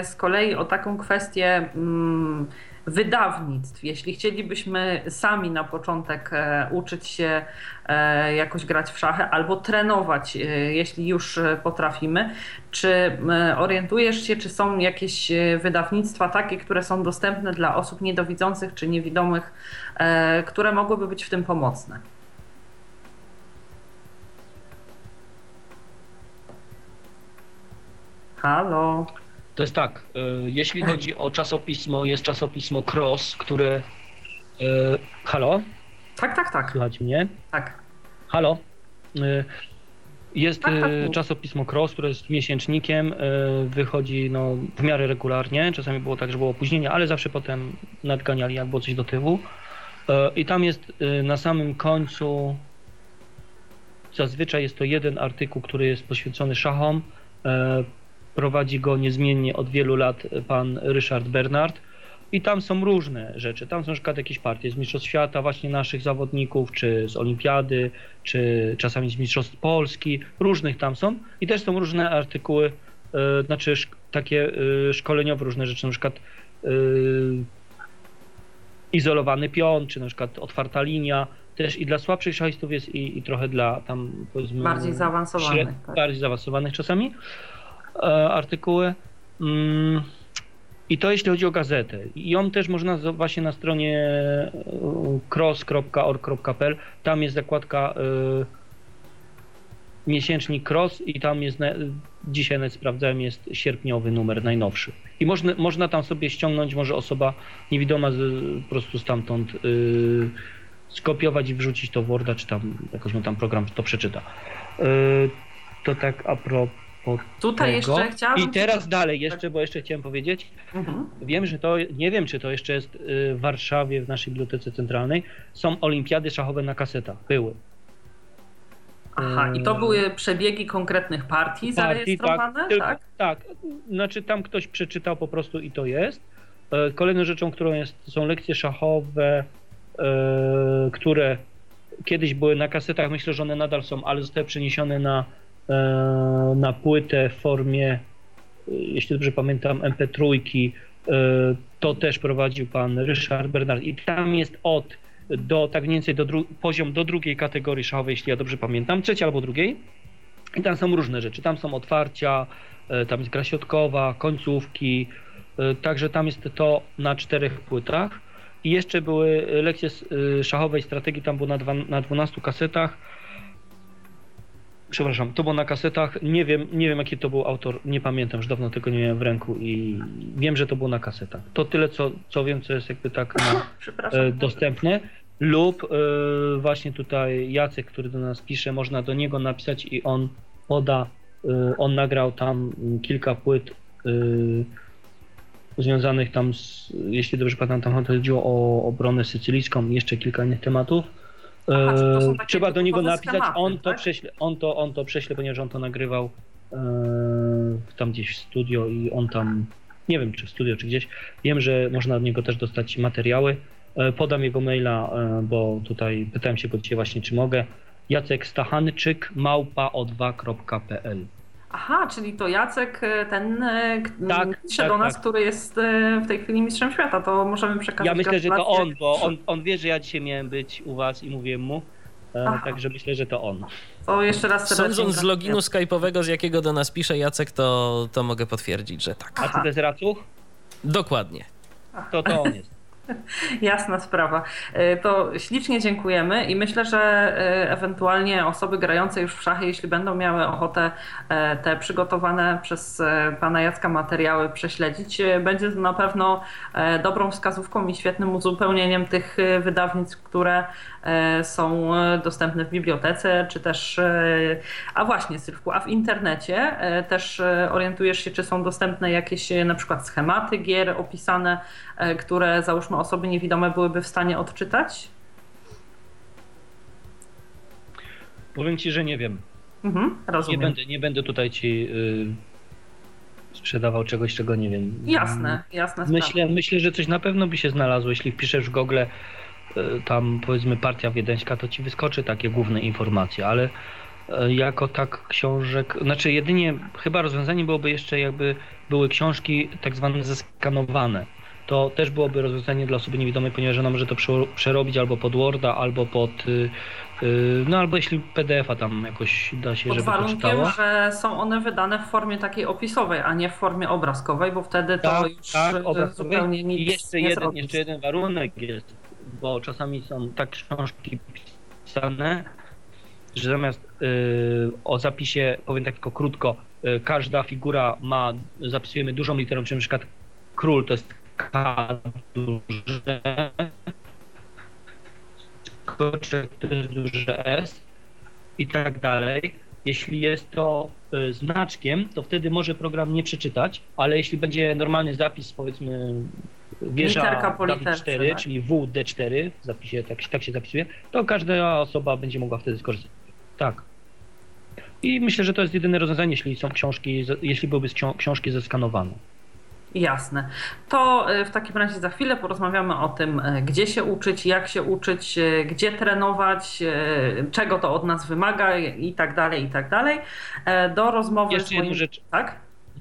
z kolei o taką kwestię mm, wydawnictw. Jeśli chcielibyśmy sami na początek uczyć się jakoś grać w szachy albo trenować, e, jeśli już potrafimy, czy orientujesz się, czy są jakieś wydawnictwa takie, które są dostępne dla osób niedowidzących czy niewidomych, które mogłyby być w tym pomocne? Halo. To jest tak, e, jeśli chodzi o czasopismo, jest czasopismo Cross, które... E, halo? Tak, tak, tak. Słuchajcie mnie? Tak. Halo? E, jest tak, tak, czasopismo Cross, które jest miesięcznikiem, wychodzi no, w miarę regularnie. Czasami było tak, że było opóźnienie, ale zawsze potem nadganiali jak było coś do tyłu. I tam jest na samym końcu, zazwyczaj jest to jeden artykuł, który jest poświęcony szachom. Prowadzi go niezmiennie od wielu lat pan Ryszard Bernard. I tam są różne rzeczy. Tam są na przykład jakieś partie z Mistrzostw Świata, właśnie naszych zawodników, czy z Olimpiady, czy czasami z Mistrzostw Polski. Różnych tam są. I też są różne artykuły, yy, znaczy takie yy, szkoleniowe, różne rzeczy, na przykład yy, izolowany pion, czy na przykład otwarta linia. Też i dla słabszych szachistów jest i, i trochę dla tam powiedzmy... Bardziej zaawansowanych. tak. Bardziej zaawansowanych czasami. E, artykuły. Mm, I to jeśli chodzi o gazetę. I ją też można właśnie na stronie e, cross.org.pl. Tam jest zakładka y, miesięcznik Cross i tam jest, na, dzisiaj nawet sprawdzałem, jest sierpniowy numer najnowszy. I można, można tam sobie ściągnąć, może osoba niewidoma z, po prostu stamtąd y, skopiować i wrzucić to w Worda, czy tam jakoś tam program to przeczyta. Y, to tak a propos Tutaj tego. jeszcze chciałam... I teraz dalej jeszcze, bo jeszcze chciałem powiedzieć, mhm. wiem, że to, nie wiem czy to jeszcze jest y, w Warszawie w naszej bibliotece centralnej, są olimpiady szachowe na kasetach, były. Aha, i to y, były przebiegi konkretnych partii, partii zarejestrowane, tak, tak? Tak, znaczy tam ktoś przeczytał po prostu i to jest. Y, kolejną rzeczą, którą jest, są lekcje szachowe, które kiedyś były na kasetach, myślę, że one nadal są, ale zostały przeniesione na na płytę w formie, e, jeśli dobrze pamiętam, MP3. E, to też prowadził pan Ryszard Bernard i tam jest od do tak mniej więcej do poziom do drugiej kategorii szachowej, jeśli ja dobrze pamiętam, trzeciej albo drugiej. I tam są różne rzeczy. Tam są otwarcia, tam jest gra środkowa, końcówki. Także tam jest to na czterech płytach. I jeszcze były lekcje szachowej strategii, tam było na, dwa, na 12 kasetach przepraszam, to było na kasetach. Nie wiem, nie wiem jaki to był autor, nie pamiętam, już dawno tego nie miałem w ręku i wiem, że to było na kasetach. To tyle, co, co wiem, co jest jakby tak na, [COUGHS] e, dostępne. Lub e, właśnie tutaj Jacek, który do nas pisze, można do niego napisać i on poda, e, on nagrał tam kilka płyt e, związanych tam z, jeśli dobrze pamiętam, tam chodziło o obronę sycylijską i jeszcze kilka innych tematów Aha, e, Trzeba do niego napisać, schematy, on, to tak? prześle, on, to, on to prześle, ponieważ on to nagrywał e, tam gdzieś w studio i on tam, nie wiem czy w studio, czy gdzieś, wiem, że można od niego też dostać materiały. E, podam jego maila, bo tutaj pytałem się go dzisiaj właśnie, czy mogę. Jacek Stachanczyk, małpa o2.pl. Aha, czyli to Jacek, e, ten e, tak, tak, do nas, tak. który jest e, w tej chwili mistrzem świata, to możemy przekazać Ja myślę, że to on, bo on, on wie, że ja dzisiaj miałem być u was i mówiłem mu, Aha. także myślę, że to on. To jeszcze raz Sądząc z loginu skype'owego, z jakiego do nas pisze Jacek, to, to mogę potwierdzić, że tak. A czy to jest Racuch? Dokładnie. To to on jest. [LAUGHS] Jasna sprawa. E, to ślicznie dziękujemy i myślę, że e, ewentualnie osoby grające już w szachy, jeśli będą miały ochotę e, te przygotowane przez pana Jacka materiały prześledzić, będzie to na pewno dobrą wskazówką i świetnym uzupełnieniem tych wydawnictw, które są dostępne w bibliotece, czy też, a właśnie Sylwku, a w internecie też orientujesz się, czy są dostępne jakieś na przykład schematy gier opisane, które załóżmy osoby niewidome byłyby w stanie odczytać? Powiem ci, że nie wiem. Mhm, rozumiem. Nie będę, nie będę tutaj ci y, sprzedawał czegoś, czego nie wiem. Jasne, jasne. Myślę, myślę, że coś na pewno by się znalazło. Jeśli wpiszesz w Google tam powiedzmy partia wiedeńska, to ci wyskoczy takie główne informacje, ale y, jako tak książek, znaczy jedynie chyba rozwiązanie byłoby jeszcze jakby były książki tak zwane zeskanowane. To też byłoby rozwiązanie dla osoby niewidomej, ponieważ ona może to przerobić albo pod Worda, albo pod y, y, no albo jeśli PDF-a tam jakoś da się, Pod żeby warunkiem, czytała. że są one wydane w formie takiej opisowej, a nie w formie obrazkowej, bo wtedy to tak, już tak, y, zupełnie nic jeszcze nie jeden, jeszcze jeden warunek jest, bo czasami są tak książki pisane, że zamiast y, o zapisie, powiem tak tylko krótko, y, każda figura ma, zapisujemy dużą literą, czyli na przykład król to jest K duże, skoczek to jest duże S i tak dalej. Jeśli jest to y, znaczkiem, to wtedy może program nie przeczytać, ale jeśli będzie normalny zapis, powiedzmy wieża Literka 4, tak? czyli WD4, w zapisie, tak, tak się zapisuje, to każda osoba będzie mogła wtedy skorzystać. Tak. I myślę, że to jest jedyne rozwiązanie, jeśli są książki, jeśli byłyby książki zeskanowane. Jasne. To e, w takim razie za chwilę porozmawiamy o tym, e, gdzie się uczyć, jak się uczyć, e, gdzie trenować, czego to od nas wymaga i tak dalej, i tak dalej. Do rozmowy Jeszcze z moim... rzecz. Tak?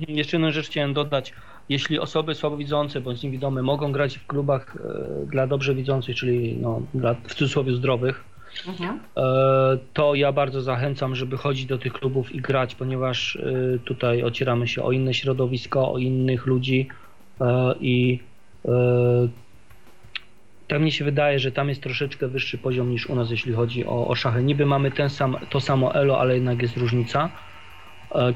Jeszcze jedną rzecz chciałem dodać. Jeśli osoby słabowidzące bądź niewidome mogą grać w klubach dla dobrze widzących, czyli no, dla w cudzysłowie zdrowych, mhm. to ja bardzo zachęcam, żeby chodzić do tych klubów i grać, ponieważ tutaj ocieramy się o inne środowisko, o innych ludzi i tak mi się wydaje, że tam jest troszeczkę wyższy poziom niż u nas, jeśli chodzi o, o szachy. Niby mamy ten sam, to samo elo, ale jednak jest różnica.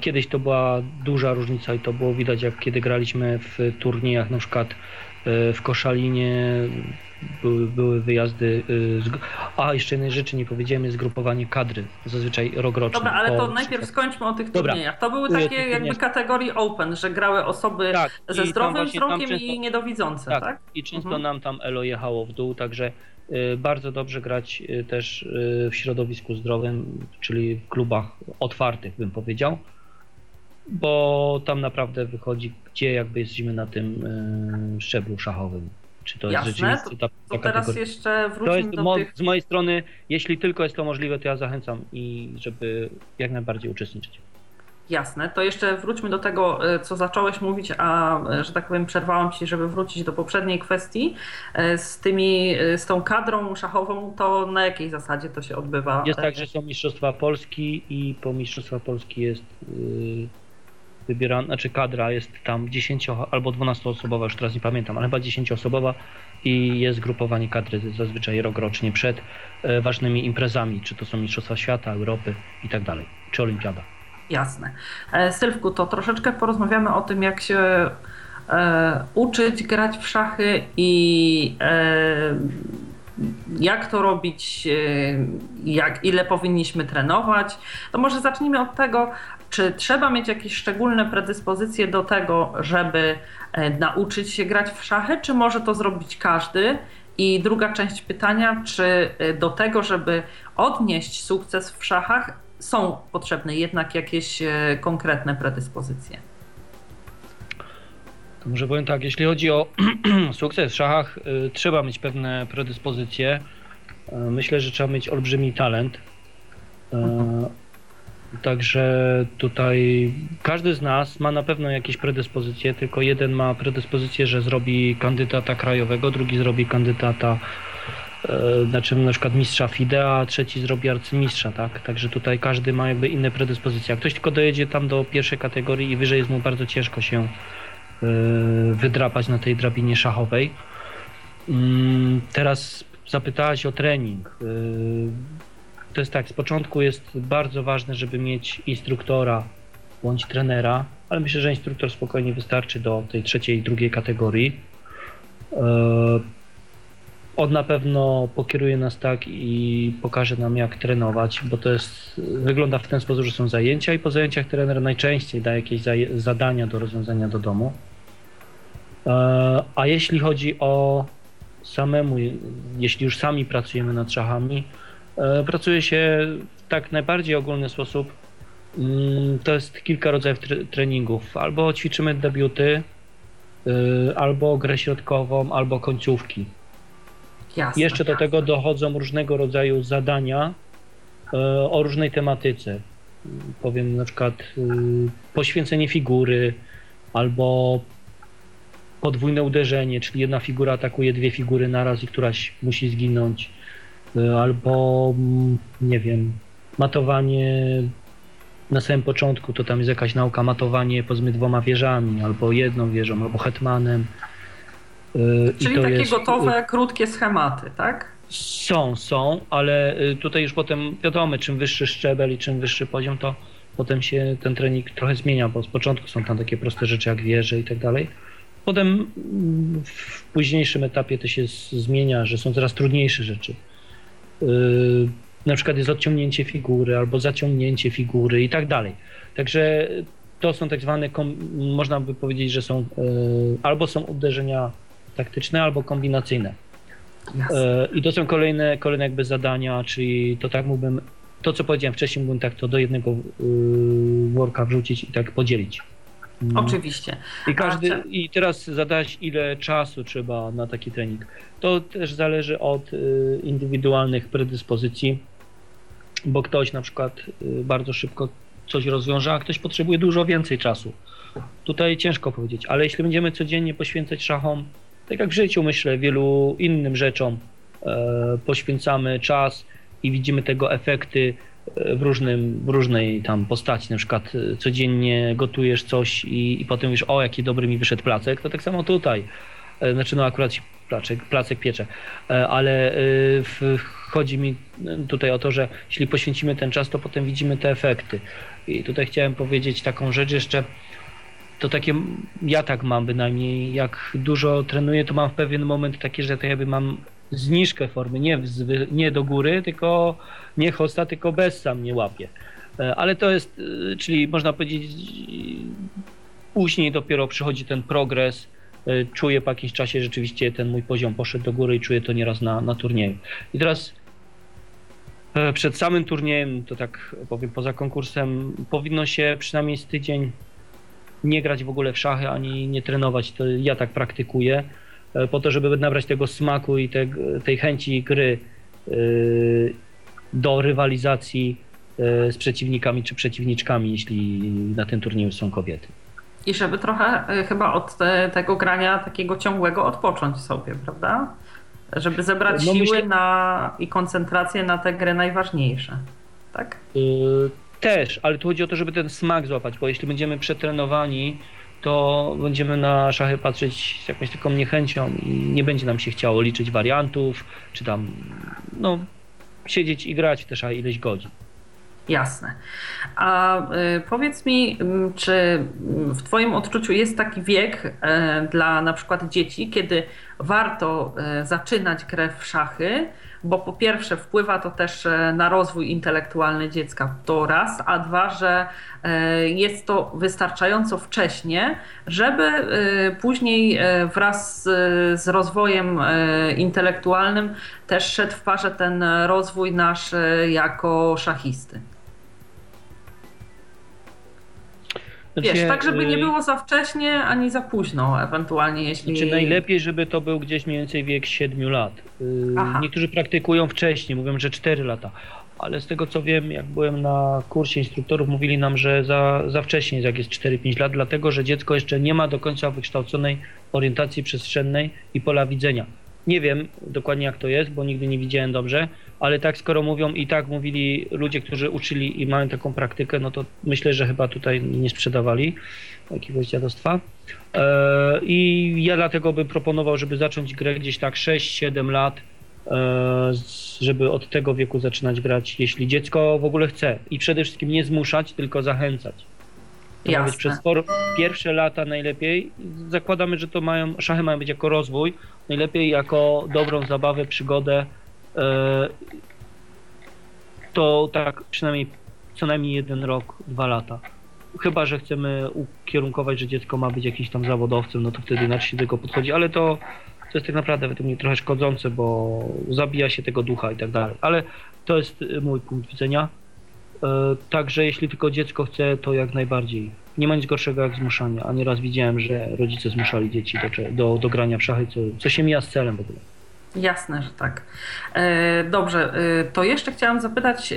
Kiedyś to była duża różnica i to było widać, jak kiedy graliśmy w turniejach, na przykład w Koszalinie, były, były wyjazdy. Y, z... A, jeszcze jednej rzeczy nie powiedziałem, jest zgrupowanie kadry, zazwyczaj rokroczne. Dobra, ale to najpierw skończmy o tych Dobra. turniejach. To były takie jakby kategorii open, że grały osoby tak, ze zdrowym wzrokiem i niedowidzące, tak? tak? I często mhm. nam tam elo jechało w dół, także bardzo dobrze grać y, też w środowisku zdrowym, czyli w klubach otwartych, bym powiedział bo tam naprawdę wychodzi, gdzie jakby jesteśmy na tym szczeblu szachowym. Czy to Jasne, jest rzeczywiście ta, to, to teraz jeszcze wróćmy to jest do mo- tych... Z mojej strony, jeśli tylko jest to możliwe, to ja zachęcam i żeby jak najbardziej uczestniczyć. Jasne, to jeszcze wróćmy do tego, e, co zacząłeś mówić, a e, że tak powiem, przerwałam ci, żeby wrócić do poprzedniej kwestii. E, z tymi, z tą kadrą szachową, to na jakiej zasadzie to się odbywa? Jest tak, że są Mistrzostwa Polski i po Mistrzostwa Polski jest wybierana, znaczy kadra jest tam 10 albo 12 osobowa, już teraz nie pamiętam, ale chyba 10 osobowa i jest grupowanie kadry zazwyczaj rok rocznie przed ważnymi imprezami, czy to są Mistrzostwa Świata, Europy i tak dalej, czy Olimpiada. Jasne. E, Sylwku, to troszeczkę porozmawiamy o tym, jak się e, uczyć grać w szachy i e, jak to robić, e, jak, ile powinniśmy trenować. To może zacznijmy od tego, czy trzeba mieć jakieś szczególne predyspozycje do tego, żeby e, nauczyć się grać w szachy, czy może to zrobić każdy? I druga część pytania, czy do tego, żeby odnieść sukces w szachach, są potrzebne jednak jakieś e, konkretne predyspozycje? Może powiem tak, jeśli chodzi o [CLEARS THROAT] sukces w szachach, trzeba mieć pewne predyspozycje. myślę, że trzeba mieć olbrzymi talent. Mhm. Także tutaj każdy z nas ma na pewno jakieś predyspozycje, tylko jeden ma predyspozycję, że zrobi kandydata krajowego, drugi zrobi kandydata, znaczy na przykład mistrza FIDE, a trzeci zrobi arcymistrza, tak? Także tutaj każdy ma jakby inne predyspozycje. Jak ktoś tylko dojedzie tam do pierwszej kategorii i wyżej jest mu bardzo ciężko się e, wydrapać na tej drabinie szachowej. Mm, teraz zapytałaś o trening. Y, to jest tak, z początku jest bardzo ważne, żeby mieć instruktora bądź trenera, ale myślę, że instruktor spokojnie wystarczy do tej trzeciej, drugiej kategorii. On na pewno pokieruje nas tak i pokaże nam, jak trenować, bo to jest, wygląda w ten sposób, że są zajęcia i po zajęciach trener najczęściej da jakieś zadania do rozwiązania do domu. E, a jeśli chodzi o samemu, jeśli już sami pracujemy nad szachami, e, pracuje się w tak najbardziej ogólny sposób. Mm, to jest kilka rodzajów treningów. Albo ćwiczymy debiuty, e, albo grę środkową, albo końcówki. Jasne, Jeszcze do tego dochodzą różnego rodzaju zadania o różnej tematyce. Powiem na przykład poświęcenie figury, albo podwójne uderzenie, czyli jedna figura atakuje dwie figury naraz i któraś musi zginąć, y, albo mm, nie wiem, matowanie na samym początku, to tam jest jakaś nauka, matowanie powiedzmy dwoma wieżami, albo jedną wieżą, albo hetmanem. Y, czyli takie jest, gotowe, krótkie schematy, tak? Są, są, ale y, tutaj już potem wiadomo, czym wyższy szczebel i czym wyższy poziom, to potem się ten trening trochę zmienia, bo z początku są tam takie proste rzeczy jak wieże i tak dalej Potem w późniejszym etapie to się zmienia, że są coraz trudniejsze rzeczy. Na przykład jest odciągnięcie figury albo zaciągnięcie figury i tak dalej. Także to są tak zwane, można by powiedzieć, że są albo są uderzenia taktyczne, albo kombinacyjne. Yy, I to są kolejne, kolejne jakby zadania, czyli to tak mógłbym, to co powiedziałem wcześniej, mógłbym tak to do jednego worka wrzucić i tak podzielić. No. Oczywiście. I, każdy, I teraz zadać, ile czasu trzeba na taki trening. To też zależy od y, indywidualnych predyspozycji, bo ktoś na przykład y, bardzo szybko coś rozwiąże, a ktoś potrzebuje dużo więcej czasu. Tutaj ciężko powiedzieć, ale jeśli będziemy codziennie poświęcać szachom, tak jak w życiu myślę, wielu innym rzeczom e, poświęcamy czas i widzimy tego efekty w, różnym, w różnej tam postaci, na przykład e, codziennie gotujesz coś i, i potem już o jaki dobry mi wyszedł placek, to tak samo tutaj. E, znaczy no akurat placek, placek piecze, e, ale w, chodzi mi tutaj o to, że jeśli poświęcimy ten czas, to potem widzimy te efekty. I tutaj chciałem powiedzieć taką rzecz jeszcze, to takie, ja tak mam bynajmniej, jak dużo trenuję, to mam w pewien moment takie, że to jakby mam zniżkę formy, nie, nie do góry, tylko nie hosta, tylko bez sam nie łapie. E, ale to jest, e, czyli można powiedzieć, później dopiero przychodzi ten progres, e, czuję po jakimś czasie rzeczywiście ten mój poziom poszedł do góry i czuję to nieraz na, na turnieju. I teraz przed samym turniejem, to tak powiem poza konkursem, powinno się przynajmniej z tydzień nie grać w ogóle w szachy ani nie trenować. To ja tak praktykuję po to, żeby nabrać tego smaku i te, tej chęci gry do rywalizacji e, z przeciwnikami czy przeciwniczkami, jeśli na tym turnieju są kobiety. I żeby trochę e, chyba od te, tego grania takiego ciągłego odpocząć sobie, prawda? Żeby zebrać no, siły myślę... na, i koncentrację na te gry najważniejsze, tak? Yy, też, ale tu chodzi o to, żeby ten smak złapać, bo jeśli będziemy przetrenowani, to będziemy na szachy patrzeć z jakąś taką niechęcią i nie będzie nam się chciało liczyć wariantów, czy tam, no siedzieć i grać też a ileś godzin. Jasne. A y, powiedz mi, mm, czy w Twoim odczuciu jest taki wiek y, dla na przykład dzieci, kiedy warto y, zaczynać grę w szachy, bo po pierwsze wpływa to też e, na rozwój intelektualny dziecka, to raz, a dwa, że e, jest to wystarczająco wcześnie, żeby e, później wraz z, z rozwojem intelektualnym też szedł w parze ten rozwój nasz jako szachisty. Wiesz, tak żeby nie było za wcześnie ani za późno, ewentualnie jeśli... Znaczy najlepiej, żeby to był gdzieś mniej więcej wiek 7 lat. Y, Aha. Niektórzy praktykują wcześniej, mówią, że 4 lata. Ale z tego co wiem, jak byłem na kursie instruktorów, mówili nam, że za, za wcześnie jak jest 4-5 lat, dlatego że dziecko jeszcze nie ma do końca wykształconej orientacji przestrzennej i pola widzenia. Nie wiem dokładnie jak to jest, bo nigdy nie widziałem dobrze, ale tak skoro mówią i tak mówili ludzie, którzy uczyli i mają taką praktykę, no to myślę, że chyba tutaj nie sprzedawali jakiegoś dziadostwa. E, I ja dlatego bym proponował, żeby zacząć grę gdzieś tak 6-7 lat, e, żeby od tego wieku zaczynać grać, jeśli dziecko w ogóle chce. I przede wszystkim nie zmuszać, tylko zachęcać. To ma być przez for, pierwsze lata najlepiej. Zakładamy, że to mają, szachy mają być jako rozwój, najlepiej jako dobrą zabawę, przygodę. E, to tak przynajmniej co najmniej jeden rok, dwa lata. Chyba, że chcemy ukierunkować, że dziecko ma być jakimś tam zawodowcem, no to wtedy inaczej się do tego podchodzi, ale to, to jest tak naprawdę według mnie trochę szkodzące, bo zabija się tego ducha i tak dalej. Ale to jest mój punkt widzenia. E, także jeśli tylko dziecko chce, to jak najbardziej. Nie ma nic gorszego jak zmuszanie, a nieraz widziałem, że rodzice zmuszali dzieci do, do, do grania w szachy, co, co się mija z celem w ogóle. Jasne, że tak. E, dobrze, e, to jeszcze chciałam zapytać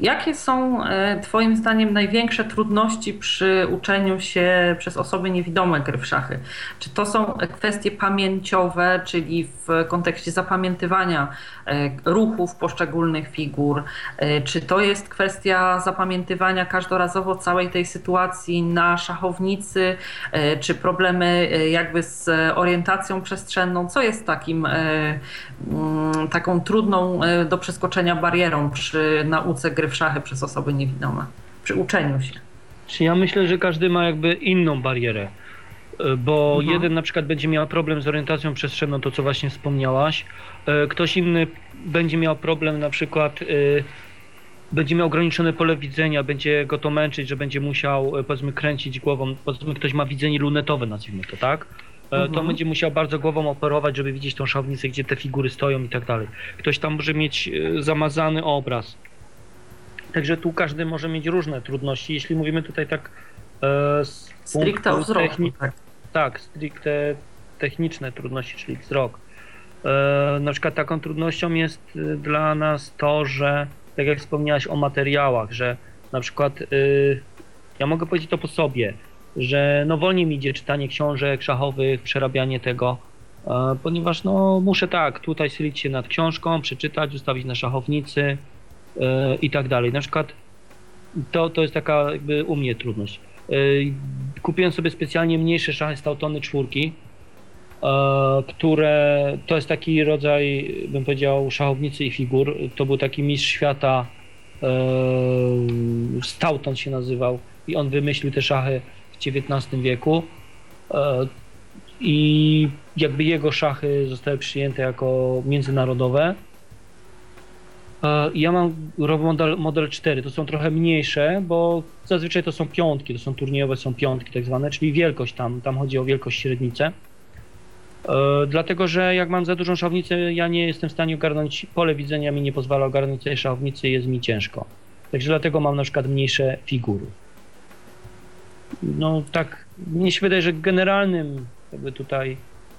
Jakie są e, Twoim zdaniem największe trudności przy uczeniu się przez osoby niewidome gry w szachy? Czy to są kwestie pamięciowe, czyli w kontekście zapamiętywania e, ruchów poszczególnych figur? E, czy to jest kwestia zapamiętywania każdorazowo całej tej sytuacji na szachownicy? Czy problemy jakby z orientacją przestrzenną? Co jest takim, taką trudną do przeskoczenia barierą przy nauce gry w szachy przez osoby niewidome, przy uczeniu się. Czy ja myślę, że każdy ma jakby inną barierę, e, bo mhm. jeden na przykład będzie miał problem z orientacją przestrzenną, to co właśnie wspomniałaś, e, ktoś inny będzie miał problem na przykład e, będzie miał ograniczone pole widzenia, będzie go to męczyć, że będzie musiał powiedzmy kręcić głową, powiedzmy ktoś ma widzenie lunetowe nazwijmy to, tak? Mhm. To będzie musiał bardzo głową operować, żeby widzieć tą szachownicę, gdzie te figury stoją i tak dalej. Ktoś tam może mieć zamazany obraz, Także tu każdy może mieć różne trudności. Jeśli mówimy tutaj tak e, z stricte o wzroku, techni- tak. tak, stricte techniczne trudności, czyli wzrok. E, na przykład taką trudnością jest e, dla nas to, że tak jak wspomniałaś o materiałach, że na przykład e, ja mogę powiedzieć to po sobie, że no wolniej mi idzie czytanie książek szachowych, przerabianie tego, e, ponieważ no muszę tak, tutaj schylić się nad książką, przeczytać, ustawić na szachownicy, i tak dalej. Na przykład to, to jest taka jakby u mnie trudność. E, kupiłem sobie specjalnie mniejsze szachy Stautony czwórki, e, które to jest taki rodzaj, bym powiedział, szachownicy i figur. To był taki mistrz świata, Stauton się nazywał i on wymyślił te szachy w XIX wieku i jakby jego szachy zostały przyjęte jako międzynarodowe ja mam model, model 4, to są trochę mniejsze, bo zazwyczaj to są piątki, to są turniejowe, są piątki tak zwane, czyli wielkość tam, tam chodzi o wielkość średnicę. E, dlatego, że jak mam za dużą szałownicę, ja nie jestem w stanie ogarnąć, pole widzenia mi nie pozwala ogarnąć tej szałownicy, jest mi ciężko. Także dlatego mam na przykład mniejsze figury. No tak, mnie się wydaje, że generalnym jakby tutaj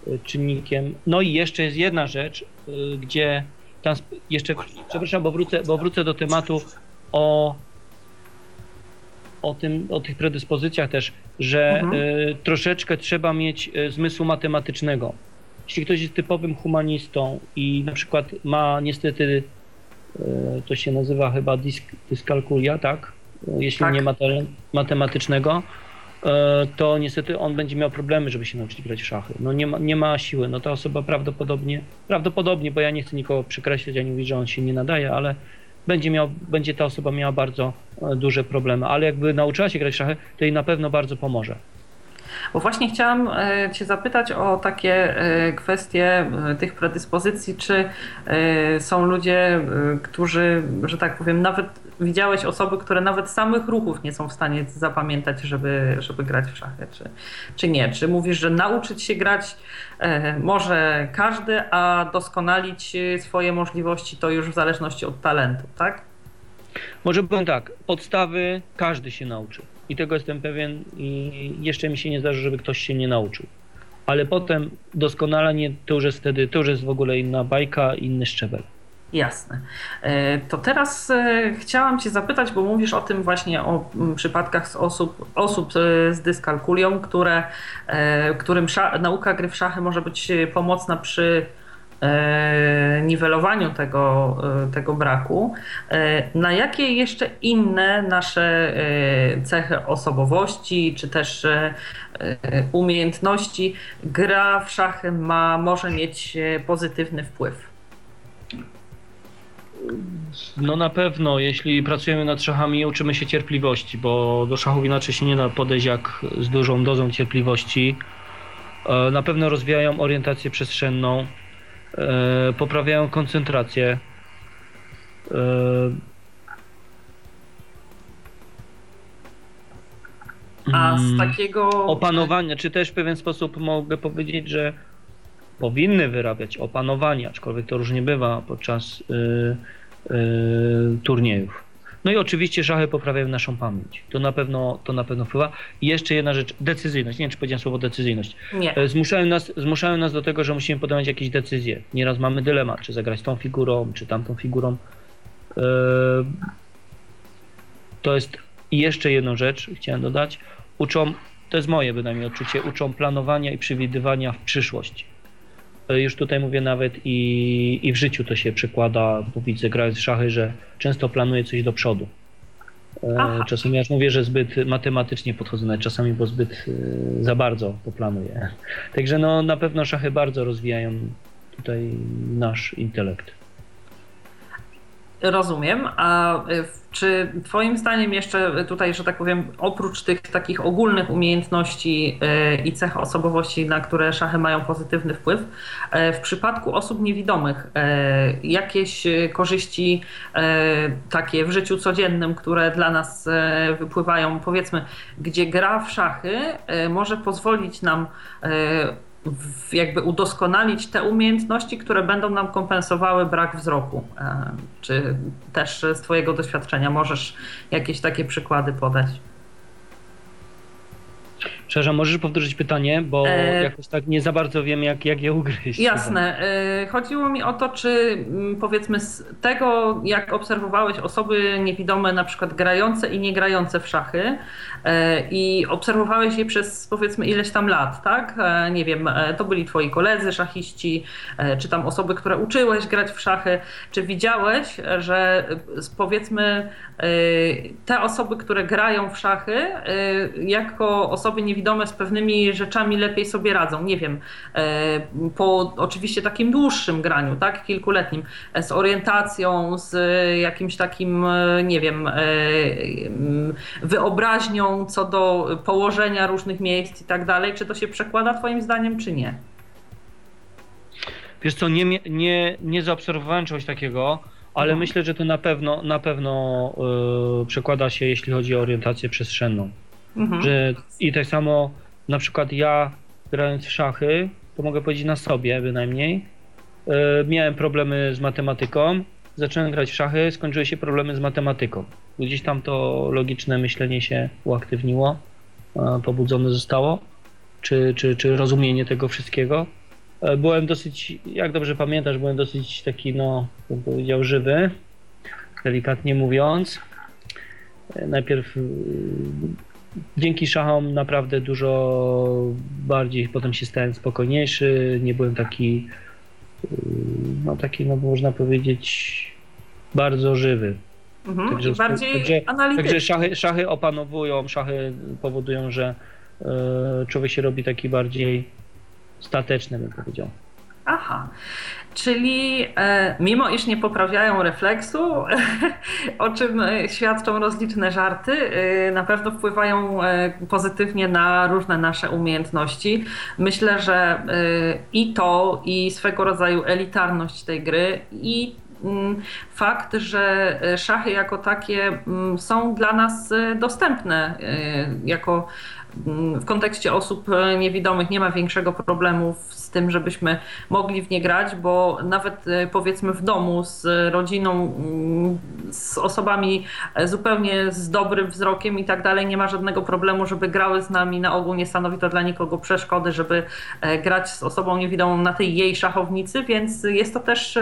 e, czynnikiem, no i jeszcze jest jedna rzecz, e, gdzie tam jeszcze, przepraszam, bo wrócę, bo wrócę do tematu o, o, tym, o tych predyspozycjach też, że mhm. y, troszeczkę trzeba mieć y, zmysłu matematycznego. Jeśli ktoś jest typowym humanistą i na przykład ma niestety, y, to się nazywa chyba dysk, dyskalkulia, tak? Jeśli tak. nie ma matematycznego, E, to niestety on będzie miał problemy, żeby się nauczyć grać w szachy. No nie ma, nie ma siły. No ta osoba prawdopodobnie, prawdopodobnie, bo ja nie chcę nikogo przekreślić ani mówić, że on się nie nadaje, ale będzie, miał, będzie ta osoba miała bardzo e, duże problemy. Ale jakby nauczyła się grać w szachy, to jej na pewno bardzo pomoże. Bo właśnie chciałam e, Cię zapytać o takie kwestie tych predyspozycji, czy są ludzie, którzy, że tak powiem, nawet widziałeś osoby, które nawet samych ruchów nie są w stanie zapamiętać, żeby, żeby grać w szachy, czy, czy nie? Czy mówisz, że nauczyć się grać e, może każdy, a doskonalić swoje możliwości to już w zależności od talentu, tak? Może powiem tak, podstawy każdy się nauczy. I tego jestem pewien i jeszcze mi się nie zdarzy, żeby ktoś się nie nauczył. Ale potem doskonalenie to już jest wtedy, to już jest w ogóle inna bajka, inny szczebel. Jasne. E, to teraz e, chciałam Cię zapytać, bo mówisz o tym właśnie o przypadkach z osób, osób e, z dyskalkulią, które, którym nauka gry w szachy może być pomocna przy niwelowaniu tego, e, tego braku. Na jakie jeszcze inne nasze cechy osobowości, czy też umiejętności gra w szachy ma, może mieć pozytywny wpływ? No na pewno, jeśli pracujemy nad szachami, uczymy się cierpliwości, bo do szachów inaczej się nie da podejść jak z dużą dozą cierpliwości. E, na pewno rozwijają orientację przestrzenną, e, poprawiają koncentrację. E, A z mm, takiego. Opanowania, czy też w pewien sposób mogę powiedzieć, że powinny wyrabiać opanowanie, aczkolwiek to różnie bywa podczas y, y, turniejów. No i oczywiście szachy poprawiają naszą pamięć. To na pewno, to na pewno wpływa. I jeszcze jedna rzecz, decyzyjność. Nie wiem, czy powiedziałem słowo decyzyjność. Nie. E, zmuszają nas, zmuszają nas do tego, że musimy podejmować jakieś decyzje. Nieraz mamy dylemat, czy zagrać tą figurą, czy tamtą figurą. E, to jest i jeszcze jedną rzecz chciałem dodać. Uczą, to jest moje bynajmniej odczucie, uczą planowania i przewidywania w przyszłość. E, już tutaj mówię nawet i, i w życiu to się przekłada, bo widzę grając w szachy, że często planuję coś do przodu. E, Aha. Czasami ja mówię, że zbyt matematycznie podchodzę, nawet czasami, bo zbyt e, za bardzo to planuję. Także no, na pewno szachy bardzo rozwijają tutaj nasz intelekt. Rozumiem. A czy Twoim zdaniem jeszcze tutaj, że tak powiem, oprócz tych takich ogólnych umiejętności e, i cech osobowości, na które szachy mają pozytywny wpływ, e, w przypadku osób niewidomych jakieś korzyści takie w życiu codziennym, które dla nas wypływają, powiedzmy, gdzie gra w szachy może pozwolić nam jakby udoskonalić te umiejętności, które będą nam kompensowały brak wzroku. E, czy też z Twojego doświadczenia możesz jakieś takie przykłady podać? Przepraszam, możesz powtórzyć pytanie, bo e... jakoś tak nie za bardzo wiem, jak, jak je ugryźć. Jasne. E... Chodziło mi o to, czy mm, powiedzmy z tego, jak obserwowałeś osoby niewidome, na przykład grające i niegrające w szachy e... i obserwowałeś je przez powiedzmy ileś tam lat, tak? E, nie wiem, to byli twoi koledzy szachiści, czy tam osoby, które uczyłeś grać w szachy. Czy widziałeś, że powiedzmy te osoby, które grają w szachy, jako osoby niewidome, niewidome z pewnymi rzeczami lepiej sobie radzą. Nie wiem, e, po oczywiście takim dłuższym graniu, tak, kilkuletnim, e, z orientacją, z jakimś takim, e, nie wiem, wyobraźnią co do położenia różnych miejsc i tak dalej. Czy to się przekłada Twoim zdaniem, czy nie? Wiesz co, nie, nie, nie zaobserwowałem czegoś takiego, ale mhm. myślę, że to na pewno, na pewno yy, przekłada się, jeśli chodzi o orientację przestrzenną. Mhm. Że I tak samo na przykład ja grając w szachy, to mogę powiedzieć na sobie bynajmniej, yy, miałem problemy z matematyką, zacząłem grać w szachy, skończyły się problemy z matematyką. Gdzieś tam to logiczne myślenie się uaktywniło, yy, pobudzone zostało, czy, czy, czy rozumienie tego wszystkiego. Yy, byłem dosyć, jak dobrze pamiętasz, byłem dosyć taki, no, bym powiedział, żywy, delikatnie mówiąc. Najpierw dzięki szachom naprawdę dużo bardziej potem się stałem spokojniejszy, nie byłem taki, yy, no taki, no można powiedzieć, bardzo żywy. Mhm, także, bardziej także, także szachy, szachy opanowują, szachy powodują, że yy, człowiek się robi taki bardziej stateczny, bym powiedział. Aha, czyli e, mimo iż nie poprawiają refleksu, [LAUGHS] o czym e, świadczą rozliczne żarty, e, na pewno wpływają pozytywnie na różne nasze umiejętności. Myślę, że i to, i swego rodzaju elitarność tej gry, i mm, fakt, że szachy jako takie mm, są dla nas dostępne jako w kontekście osób e, niewidomych nie ma większego problemu z tym, żebyśmy mogli w nie grać, bo nawet e, powiedzmy w domu z rodziną z osobami zupełnie z dobrym wzrokiem i tak dalej nie ma żadnego problemu, żeby grały z nami. Na ogół nie stanowi to dla nikogo przeszkody, żeby grać z osobą niewidomą na tej jej szachownicy, więc jest to też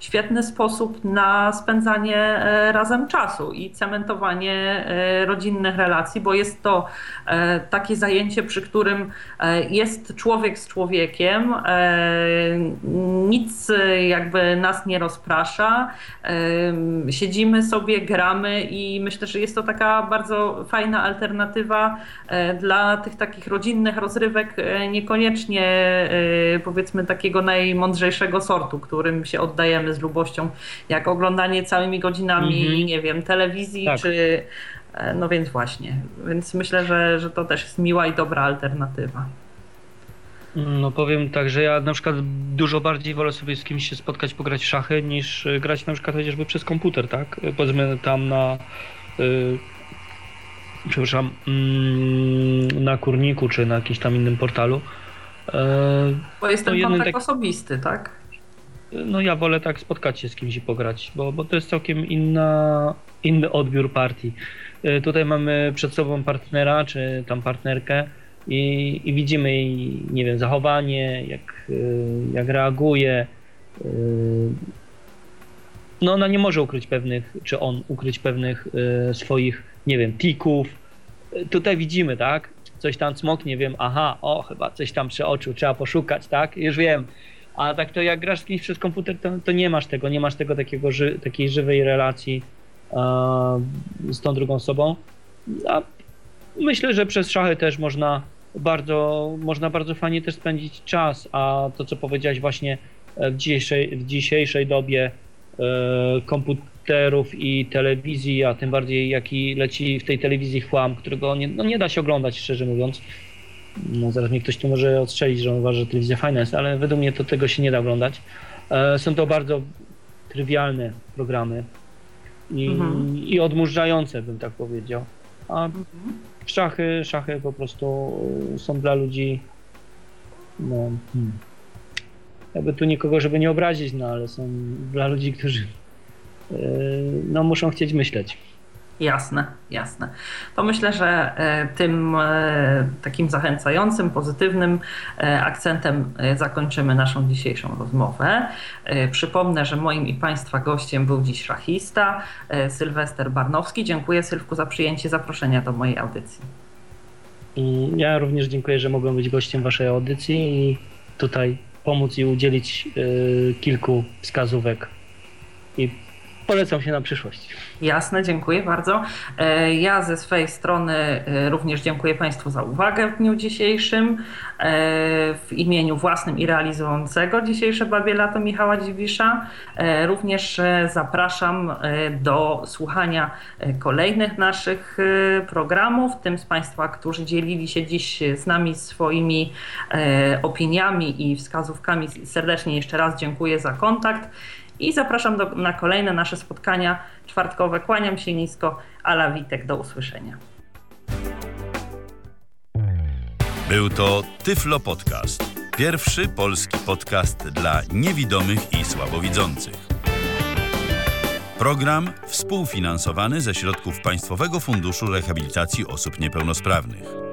świetny sposób na spędzanie razem czasu i cementowanie rodzinnych relacji, bo jest to takie zajęcie, przy którym jest człowiek z człowiekiem, nic jakby nas nie rozprasza. Siedzimy sobie, gramy i myślę, że jest to taka bardzo fajna alternatywa e, dla tych takich rodzinnych rozrywek, e, niekoniecznie e, powiedzmy takiego najmądrzejszego sortu, którym się oddajemy z lubością, jak oglądanie całymi godzinami, mm -hmm. nie wiem, telewizji tak. czy no więc właśnie, więc myślę, że, że to też jest miła i dobra alternatywa. No powiem tak, że ja na przykład dużo bardziej wolę sobie z kimś się spotkać, pograć w szachy, niż e, grać na przykład chociażby przez komputer, tak? Powiedzmy tam na... Yy, przepraszam, yy, na kurniku, czy na jakimś tam innym portalu. Yy, bo jest ten kontakt tak, osobisty, tak? No ja wolę tak spotkać się z kimś i pograć, bo, bo to jest całkiem inna, inny odbiór partii. Tutaj mamy przed sobą partnera, czy tam partnerkę, i, i widzimy jej, nie wiem, zachowanie, jak, y, jak reaguje. Y, no ona nie może ukryć pewnych, czy on ukryć pewnych y, swoich, nie wiem, tików. Tutaj widzimy, tak? Coś tam smok, nie wiem, aha, o, chyba coś tam oczu, trzeba poszukać, tak? Już wiem. A tak to jak grasz z kimś przez komputer, to, to nie masz tego, nie masz tego takiego, ży, takiej żywej relacji z tą drugą osobą. A myślę, że przez szachy też można bardzo, można bardzo fajnie też spędzić czas, a to co powiedziałeś właśnie w dzisiejszej, w dzisiejszej dobie e, komputerów i telewizji, a tym bardziej jaki leci w tej telewizji chłam, którego nie, no nie da się oglądać szczerze mówiąc. No zaraz mnie ktoś tu może odstrzelić, że on uważa, że telewizja fajna jest, ale według mnie to tego się nie da oglądać. E, są to bardzo trywialne programy i, mhm. i odmurzające, bym tak powiedział. A mhm szachy, szachy po prostu są dla ludzi, no, hmm. jakby tu nikogo, żeby nie obrazić, no ale są dla ludzi, którzy yy, no, muszą chcieć myśleć. Jasne, jasne. To myślę, że e, tym e, takim zachęcającym, pozytywnym e, akcentem zakończymy naszą dzisiejszą rozmowę. Przypomnę, że moim i Państwa gościem był dziś szachista Sylwester Barnowski. Dziękuję Sylwku za przyjęcie zaproszenia do mojej audycji. Ja również dziękuję, że mogłem być gościem Waszej audycji i tutaj pomóc i udzielić kilku wskazówek i polecam się na przyszłość. Jasne, dziękuję bardzo. E, ja ze swojej strony e, również dziękuję Państwu za uwagę w dniu dzisiejszym. E, w imieniu własnym i realizującego dzisiejsze Babie Lato Michała Dziwisza również zapraszam do słuchania kolejnych naszych programów. Tym z Państwa, którzy dzielili się dziś z nami swoimi opiniami i wskazówkami, serdecznie jeszcze raz dziękuję za kontakt i zapraszam do, na kolejne nasze spotkania czwartkowe. Kłaniam się nisko. Ala Witek, do usłyszenia. Był to Tyflo Podcast. Pierwszy polski podcast dla niewidomych i słabowidzących. Program współfinansowany ze środków Państwowego Funduszu Rehabilitacji Osób Niepełnosprawnych.